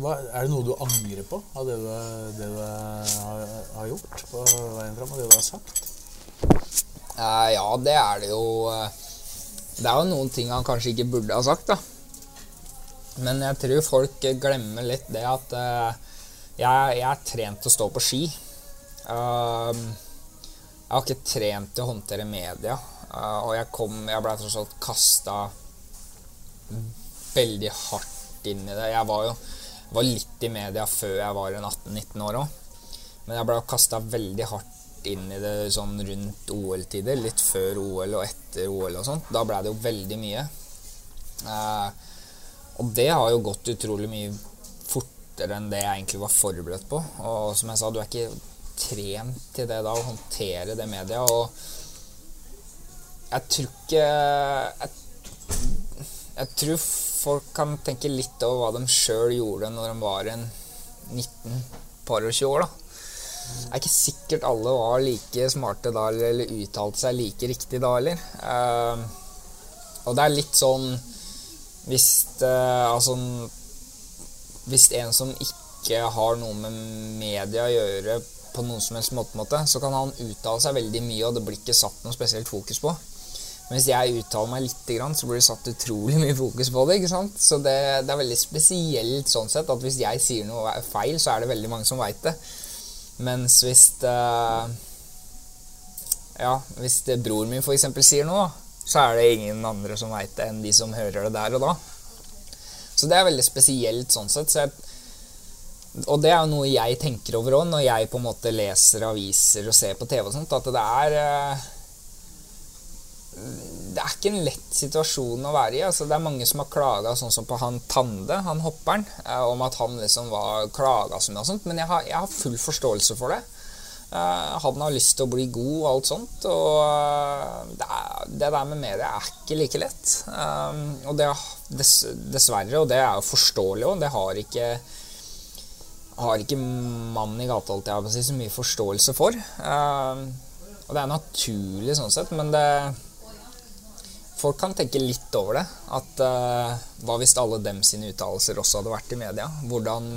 hva, er det noe du angrer på av det du, det du har, har gjort på veien fram, og det du har sagt? Eh, ja, det er det jo eh, Det er jo noen ting han kanskje ikke burde ha sagt, da. Men jeg tror folk glemmer litt det at eh, jeg, jeg er trent til å stå på ski. Um, jeg har ikke trent til å håndtere media. uh, og jeg kom Jeg ble tross alt kasta veldig hardt inn i det. Jeg var jo var litt i media før jeg var 18-19 år òg. Men jeg ble kasta veldig hardt inn i det sånn rundt OL-tider. Litt før OL og etter OL og sånt. Da ble det jo veldig mye. Uh, og det har jo gått utrolig mye fortere enn det jeg egentlig var forberedt på. Og som jeg sa, du er ikke trent til det da, å håndtere det media. Og jeg tror ikke jeg, jeg tror folk kan tenke litt over hva de sjøl gjorde når de var en 19 par og 20 år, da. Det er ikke sikkert alle var like smarte da, eller, uttalte seg like riktig da heller. Uh, og det er litt sånn Hvis uh, Altså Hvis en som ikke har noe med media å gjøre på noen som helst måte, måte, så kan han uttale seg veldig mye, og det blir ikke satt noe spesielt fokus på. Men hvis jeg uttaler meg litt, grann, så blir det satt utrolig mye fokus på det. ikke sant? Så det, det er veldig spesielt sånn sett at hvis jeg sier noe feil, så er det veldig mange som veit det. Mens hvis det, Ja, hvis det bror min f.eks. sier noe, så er det ingen andre som veit det enn de som hører det der og da. Så det er veldig spesielt sånn sett. Så jeg, og det er jo noe jeg tenker over òg når jeg på en måte leser aviser og ser på TV og sånt, at det er eh, det er ikke en lett situasjon å være i. Altså, det er mange som har klaga sånn som på han Tande, han hopperen, eh, om at han liksom var klaga så mye og sånt, men jeg har, jeg har full forståelse for det. Eh, han har lyst til å bli god og alt sånt, og det, er, der med media er ikke like lett. Og det dess, dessverre, og det er jo forståelig òg, det har ikke har ikke mannen i gata alltid, så mye forståelse for. Eh, og det er naturlig sånn sett, men det Folk kan tenke litt over det. At eh, Hva hvis alle dem sine uttalelser også hadde vært i media? Hvordan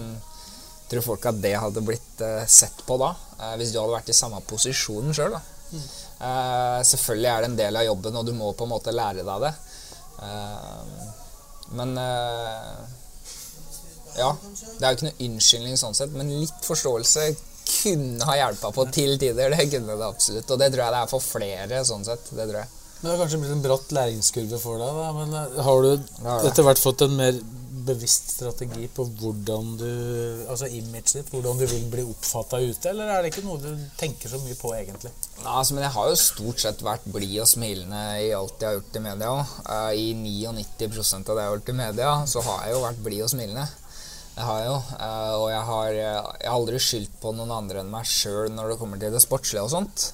tror folk at det hadde blitt eh, sett på da? Hvis du hadde vært i samme posisjonen sjøl, da. Eh, selvfølgelig er det en del av jobben, og du må på en måte lære deg det. Men ja, det er jo ikke noe unnskyldning sånn sett, men litt forståelse kunne ha hjelpa på til tider. Det kunne det absolutt. Og det tror jeg det er for flere, sånn sett. Det tror jeg. Men det har kanskje blitt en bratt læringskurve for deg, da. Men eh, har du etter hvert fått en mer bevisst strategi på hvordan du Altså imaget ditt, hvordan du vil bli oppfatta ute, eller er det ikke noe du tenker så mye på, egentlig? Ja, altså, men jeg har jo stort sett vært blid og smilende i alt jeg har gjort i media òg. I 99% av det jeg har gjort i media, så har jeg jo vært blid og smilende. Det har jo. eh, Og jeg har, jeg har aldri skyldt på noen andre enn meg sjøl når det kommer til det sportslige og sånt.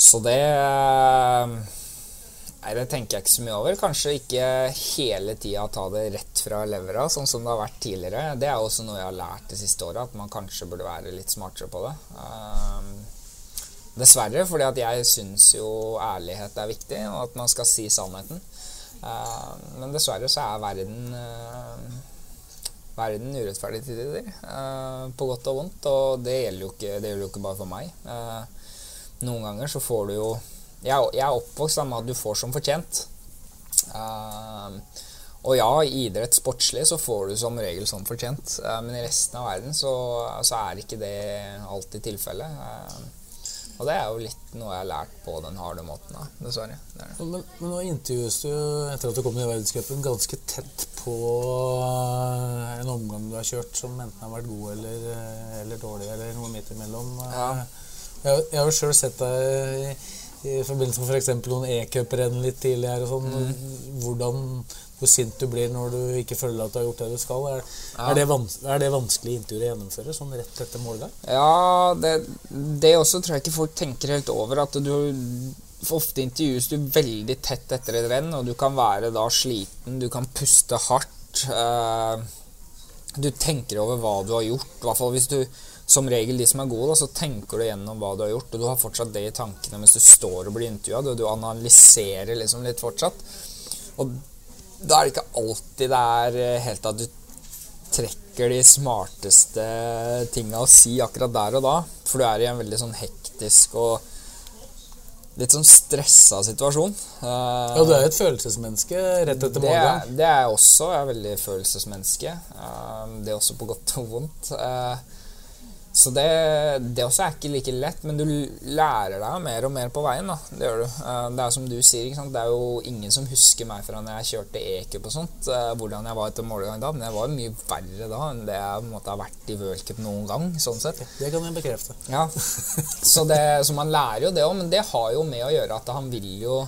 Så det eh, Nei, det tenker jeg ikke så mye over. Kanskje ikke hele tida ta det rett fra levra, sånn som det har vært tidligere. Det er også noe jeg har lært det siste året, at man kanskje burde være litt smartere på det. Dessverre, fordi at jeg syns jo ærlighet er viktig, og at man skal si sannheten. Men dessverre så er verden Verden urettferdig til tider, uh, på godt og vondt. Og det gjelder jo ikke, gjelder jo ikke bare for meg. Uh, noen ganger så får du jo Jeg, jeg er oppvokst med at du får som fortjent. Eh, og ja, i idrett sportslig så får du som regel som fortjent, eh, men i resten av verden så, så er ikke det alltid tilfellet. Eh, og det er jo litt noe jeg har lært på den harde måten, da, dessverre. Det det. Men, men, nå intervjues du etter at du kom i verdenscupen ganske tett på en omgang du har kjørt som enten har vært god eller, eller dårlig, eller noe midt imellom. Ja. Jeg, jeg har jo sjøl sett deg i, i forbindelse med f.eks. noen e-cuprenn litt tidligere. og sånn, Mm. hvordan, Hvor sint du blir når du ikke føler at du har gjort det du skal. Er, Ja. er, det, vans er det vanskelig intervju å gjennomføre sånn rett etter målgang? Ja, det, det også tror jeg ikke folk tenker helt over. At du Ofte intervjues du veldig tett etter et renn, og du kan være da sliten, du kan puste hardt. eh, du tenker over hva du har gjort. I hvert fall hvis du Som regel de som er gode, da, så tenker du gjennom hva du har gjort, og du har fortsatt det i tankene mens du står og blir intervjua. Du, du analyserer liksom litt fortsatt. Og da er det ikke alltid det er eh, helt at du trekker de smarteste tinga å si akkurat der og da. For du er i en veldig sånn hektisk og litt sånn stressa situasjon. Eh, Ja, du er jo et følelsesmenneske rett etter er, målgang. det er jeg også. Jeg er veldig følelsesmenneske. Eh, det er også på godt og vondt. Eh, så det, det også er ikke like lett, men du lærer deg mer og mer på veien. da, Det gjør du. Eh, Det er som du sier, det er jo ingen som husker meg fra når jeg kjørte e-cup og sånt, eh, hvordan jeg var etter målgang da, men jeg var mye verre da enn det jeg måte har vært i v-cup noen gang. sånn sett. Det kan jeg bekrefte. Ja, så, det, så man lærer jo det òg, men det har jo med å gjøre at han vil jo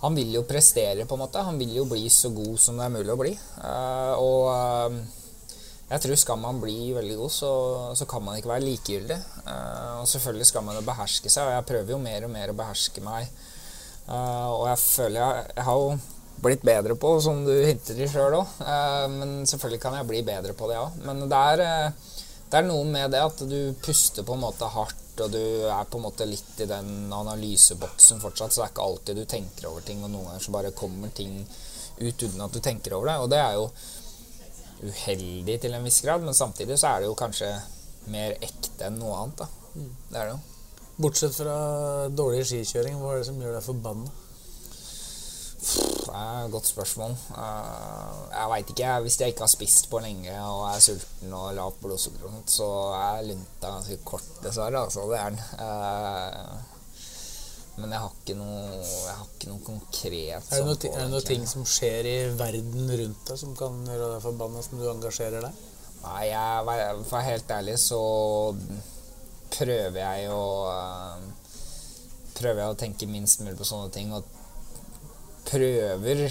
Han vil jo prestere, på en måte. Han vil jo bli så god som det er mulig å bli. Eh, og jeg tror skal man bli veldig god, så, så kan man ikke være likegyldig. Uh, og selvfølgelig skal man jo beherske seg, og jeg prøver jo mer og mer å beherske meg. Uh, og jeg føler jeg, jeg har jo blitt bedre på, som du hinter i sjøl òg. men selvfølgelig kan jeg bli bedre på det òg. Men det er, eh, det er noe med det at du puster på en måte hardt, og du er på en måte litt i den analyseboksen fortsatt, så det er ikke alltid du tenker over ting, og noen ganger så bare kommer ting ut uten at du tenker over det. Og det er jo uheldig til en viss grad, men samtidig så er det jo kanskje mer ekte enn noe annet. da. Det er det jo. Bortsett fra dårlig skikjøring, hva er det som gjør deg forbanna? Det er et godt spørsmål. Eh, jeg veit ikke. Hvis jeg ikke har spist på lenge og er sulten og lavt blodsukker, så er lunta ganske kort, dessverre. Altså, det er den. Men jeg har ikke noe, jeg har ikke noe konkret Er det sånn noe, ti- er det noe ting som skjer i verden rundt deg som kan gjøre deg forbanna, som du engasjerer deg? Nei, jeg, for helt ærlig så prøver jeg å Prøver jeg å tenke minst mulig på sånne ting. Og prøver,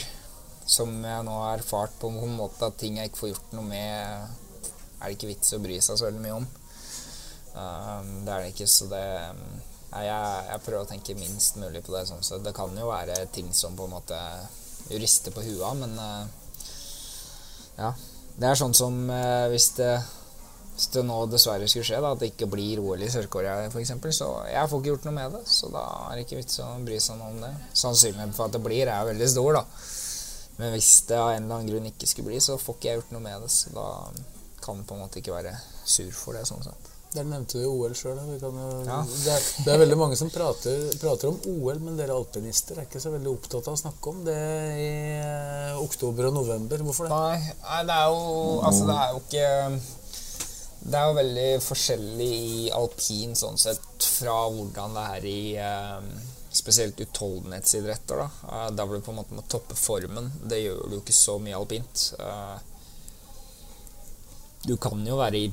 som jeg nå har erfart på en måte, at ting jeg ikke får gjort noe med, er det ikke vits å bry seg så veldig mye om. Eh, det er det ikke, så det Nei, jeg, jeg prøver å tenke minst mulig på det. sånn sett. Det kan jo være ting som på en måte rister på huet, men eh, ja. Det er sånn som eh, hvis, det, hvis det nå dessverre skulle skje, da, at det ikke blir OL i Sør-Korea f.eks., så jeg får ikke gjort noe med det. Så da er det ikke vits å bry seg noe om det. Sannsynligheten for at det blir, er veldig stor, da. Men hvis det av en eller annen grunn ikke skulle bli, så får ikke jeg gjort noe med det. Så da kan jeg på en måte ikke være sur for det, sånn sett. Der nevnte du OL sjøl. Ja. Det, det er veldig mange som prater, prater om OL, men dere alpinister er ikke så veldig opptatt av å snakke om det i eh, oktober og november. Hvorfor det? Nei, det er jo Altså, det er jo ikke Det er jo veldig forskjellig i alpin sånn sett fra hvordan det er i eh, spesielt utholdenhetsidretter. da. Eh, Der hvor du på en måte må toppe formen. Det gjør du jo ikke så mye alpint. Du kan jo være i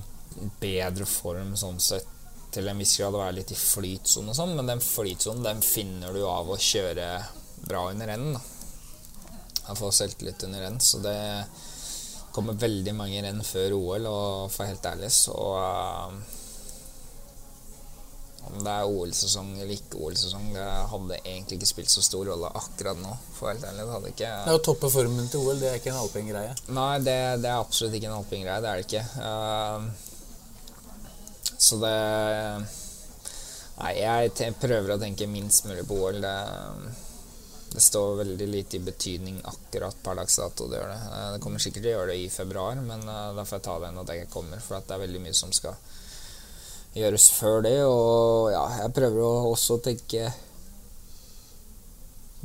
bedre form sånn sett til en viss grad å være litt i flytsone og sånn, men den flytsonen den finner du av å kjøre bra under da. Jeg får selvtillit under renn, så det kommer veldig mange renn før OL, og for helt ærlig så uh, Om det er OL-sesong eller ikke OL-sesong, det hadde egentlig ikke spilt så stor rolle akkurat nå. For helt ærlig, det hadde ikke Det å toppe formen til OL, det er ikke en alpingreie. Nei, det, det er absolutt ikke en alpingreie. Det er det ikke. Eh, så det Nei, jeg prøver å tenke minst mulig på OL. Det, det står veldig lite i betydning akkurat per dags dato. Det gjør det. Eh, Det kommer sikkert til å gjøre det i februar, men eh, da får jeg ta det når det kommer. For det er veldig mye som skal gjøres før det. Og ja, jeg prøver å også tenke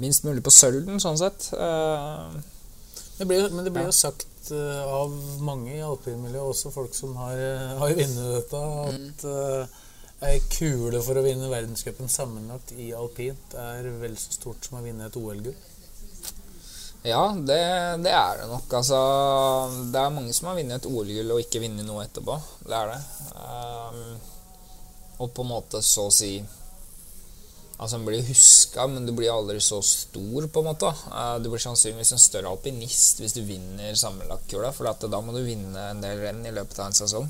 minst mulig på sølven, sånn sett. Eh, Det blir, men det blir jo sagt eh, av mange i alpinmiljøet, også folk som har, eh, har vunnet dette, at uh, ei kule for å vinne verdenscupen sammenlagt i alpint er vel så stort som å vinne et OL-gull. ja, det, det er det nok. Altså, det er mange som har vunnet et OL-gull og ikke vunnet noe etterpå. Det er det. Um, og på en måte så å si Altså, Han blir huska, men du blir aldri så stor, på en måte. Eh, Du blir sannsynligvis en større alpinist hvis du vinner sammenlagtkula, for da må du vinne en del renn i løpet av en sesong.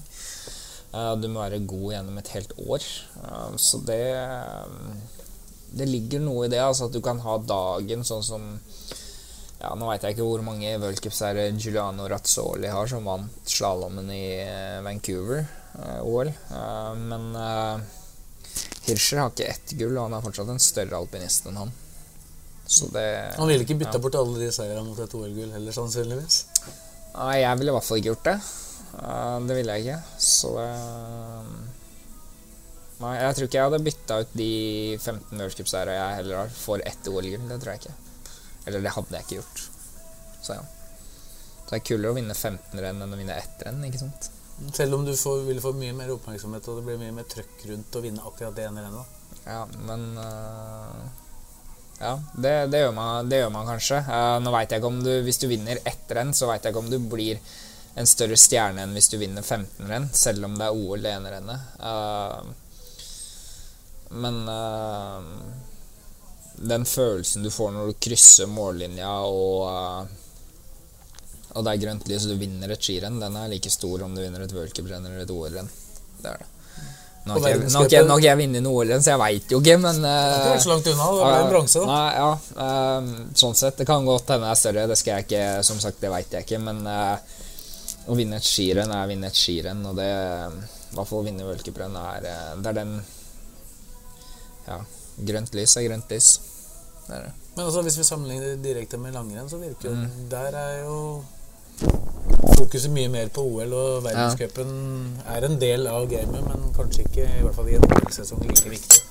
Eh, Du må være god gjennom et helt år. Eh, Så det Det ligger noe i det, altså at du kan ha dagen sånn som ja, Nå veit jeg ikke hvor mange worldcupseiere Giuliano Razzoli har, som vant slalåmen i Vancouver, OL. Eh, men Hirscher har ikke ett gull, og han er fortsatt en større alpinist enn han. Så det Han ville ikke bytta ja. bort alle de seirene mot et OL-gull heller, sannsynligvis. Nei, jeg ville i hvert fall ikke gjort det. Det ville jeg ikke. Så eh, Nei, jeg tror ikke jeg hadde bytta ut de 15 worldcupseierne jeg heller har, for ett OL-gull. Det tror jeg ikke. Eller det hadde jeg ikke gjort. Så ja. Så det er kulere å vinne 15 renn enn å vinne ett renn, ikke sant? Selv om du får, vil få mye mer oppmerksomhet og det blir mye mer trøkk rundt å vinne akkurat det ene rennet. Ja, men uh, Ja, det, det, gjør man, det gjør man kanskje. Uh, nå vet jeg ikke om du Hvis du vinner ett renn, så veit jeg ikke om du blir en større stjerne enn hvis du vinner 15 renn, selv om det er OL det ene rennet. Uh, men den følelsen du får når du krysser mållinja og og det er grønt lys og du vinner et skirenn, den er like stor om du vinner et worldcuprenn eller et OL-renn. Det er det. Nå har ikke jeg- jeg- vunnet noe OL-renn, så jeg veit jo ikke, men Det er ikke eh, så langt unna. Det ble en bronse, da. Nei, ja, uh, sånn sett. Det kan godt hende det er større, det skal jeg ikke Som sagt, det veit jeg ikke, men uh, å vinne et skirenn er å vinne et skirenn, og det I hvert fall å vinne worldcuprenn er Det er den Ja. Grønt lys er grønt lys. Det er det. Men altså, hvis vi sammenligner direkte med langrenn, så virker jo Mm. Der er jo fokuset mye mer på OL, og verdenscupen er en del av gamet, men kanskje ikke, i hvert fall i en OL-sesong, like viktig.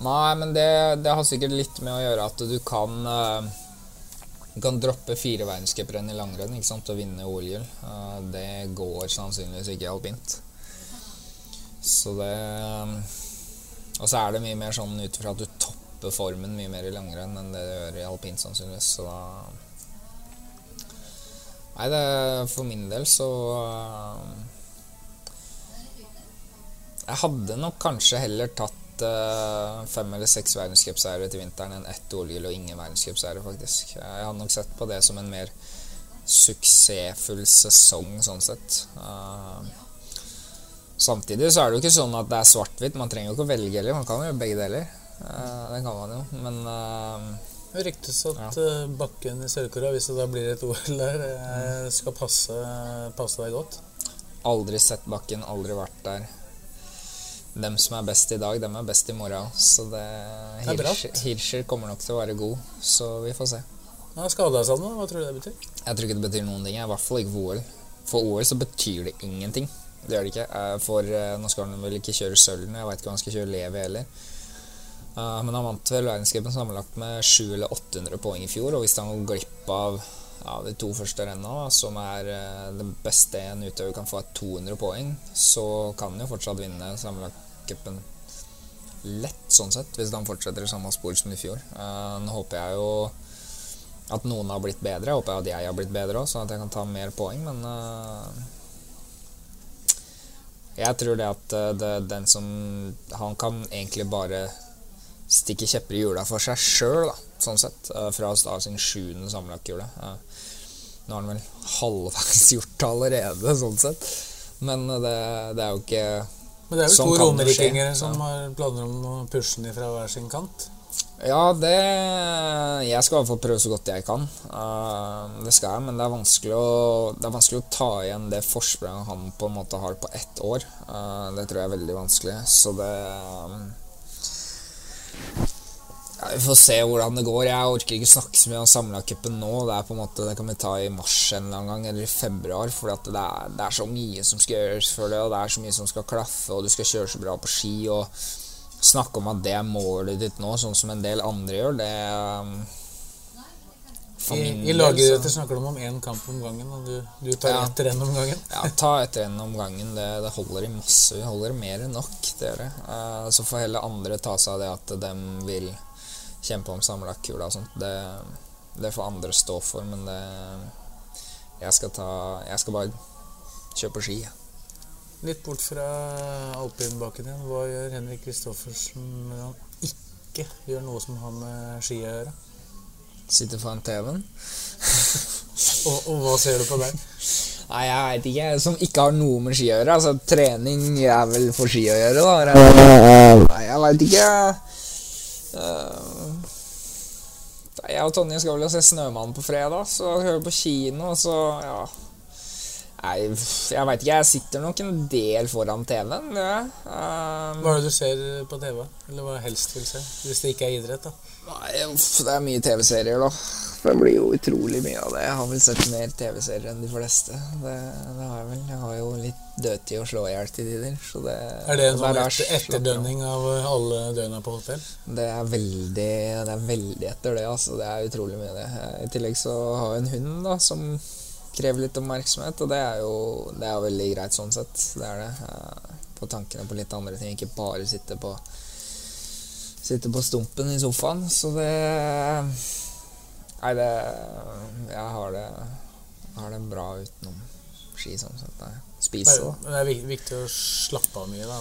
Nei, men det, det har sikkert litt med å gjøre at du kan eh, Du kan droppe fire verdenscuprenn i langrenn ikke sant, og vinne OL-gull. Eh, det går sannsynligvis ikke i alpint. Så det Og så er det mye mer sånn ut ifra at du topper formen mye mer i langrenn enn det du gjør i alpint, sannsynligvis. Så da Nei, det, for min del så eh, Jeg hadde nok kanskje heller tatt uh, fem eller seks verdenscupseiere til vinteren enn ett OL-gull og ingen verdenscupseiere, faktisk. Jeg hadde nok sett på det som en mer suksessfull sesong, sånn sett. Uh, samtidig så er det jo ikke sånn at det er svart-hvitt. Man trenger jo ikke å velge heller. Man kan jo gjøre begge deler. Uh, det kan man jo, men Det ryktes at ja. bakken i Sør-Korea, hvis det da blir et OL der, eh, skal passe, passe deg godt. aldri sett bakken, aldri vært der. Dem som er best i dag, dem er best i morgen. Så det, Det er. Hirscher, Hirscher kommer nok til å være god, så vi får se. Ja, Skada seg nå, hva tror du det betyr? Jeg tror ikke det betyr noen ting. I hvert fall ikke for OL. For OL så betyr det ingenting. Det gjør det ikke. Eh, For eh, nå skal han vel ikke kjøre sølv, Jeg veit ikke om han skal kjøre Levi heller. Eh, Men han vant vel verdenscupen sammenlagt med 700 eller 800 poeng i fjor. Og hvis han går glipp av ja, de to første renna, som er uh, det beste en utøver kan få, er 200 poeng, så kan han jo fortsatt vinne sammenlagtcupen lett, sånn sett, hvis han fortsetter i samme spor som i fjor. Uh, Nå håper jeg jo at noen har blitt bedre. Jeg håper at jeg har blitt bedre òg, sånn at jeg kan ta mer poeng, men uh, Jeg tror det at det, den som Han kan egentlig bare stikke kjepper i hjula for seg sjøl, sånn sett, øh, fra Stav sin sjuende sammenlagtkule. Uh, nå har han vel halvveis gjort det allerede, sånn sett. Men øh, det, det er jo ikke Men det er jo Sånn to skje, som ja. har planer om å pushe den fra hver sin kant. Ja, det Jeg skal i hvert fall prøve så godt jeg kan. Eh, det skal jeg, men det er vanskelig å Det er vanskelig å ta igjen det forspranget han på en måte har på ett år. Eh, det tror jeg er veldig vanskelig, så det eh, ja, Vi får se hvordan det går. Jeg orker ikke snakke så mye om samlacupen nå. Det er på en måte Det kan vi ta i mars en eller annen gang, eller i februar. For det, det er så mye som skal gjøres for det, og det er så mye som skal klaffe, og du skal kjøre så bra på ski. og snakke om at det er målet ditt nå, sånn som en del andre gjør, det I, i del, lagidretter snakker de om én kamp om gangen, og du, du tar Ja. etter én om gangen. Ja, ta etter en om gangen. Det, det holder i masse. Vi holder mer enn nok. Det gjør det. Eh, så får heller andre ta seg av det at de vil kjempe om sammenlagtkula og sånt. Det, det får andre stå for, men det Jeg skal ta Jeg skal bare kjøre på ski. Litt bort fra alpinbakken igjen. Hva gjør Henrik Kristoffersen når han ikke gjør noe som har med ski å gjøre? Sitte foran TV-en. Og, og hva ser du på der? Nei, jeg veit ikke. Som ikke har noe med ski å gjøre. Altså, trening er vel for ski å gjøre, da. Nei, jeg veit ikke. Nei, jeg og Tonje skal vel se 'Snømannen' på fredag, så hører på kino, og så ja Nei, jeg veit ikke. Jeg sitter nok en del foran TV-en. Ja. Um. Hva er det du ser på TV? Eller hva helst vil se? Hvis det ikke er idrett, da. Nei, uff, det er mye TV-serier, da. Det blir jo utrolig mye av det. Jeg har vel sett mer TV-serier enn de fleste. Det, det har jeg vel. Jeg har jo litt dødtid å slå i hjel til tider. Så det, Er det en sånn etter, av. etterdønning av alle døgna på hotell? Det er veldig Det er veldig etter det, altså. Det er utrolig mye, av det. I tillegg så har jeg en hund da som krever litt oppmerksomhet, og det er jo det er veldig greit sånn sett. Det er det. På tankene på litt andre ting, ikke bare sitte på Sitte på stumpen i sofaen. Så det Nei, det Jeg har det Jeg har det bra utenom ski, sånn sett. Spise, da. Det er viktig å slappe av mye, da.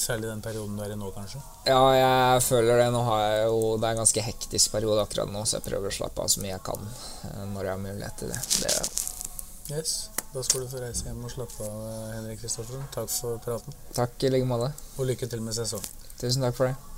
Særlig den perioden du er i nå, kanskje. Ja, jeg føler det. Nå har jeg jo Det er en ganske hektisk periode akkurat nå, så jeg prøver å slappe av så mye jeg kan eh, når jeg har mulighet til det. det Yes. Da skal du få reise hjem og slappe av, Henrik Kristoffersen. Takk for praten, takk i like måte. og lykke til med sesongen. Tusen takk for det.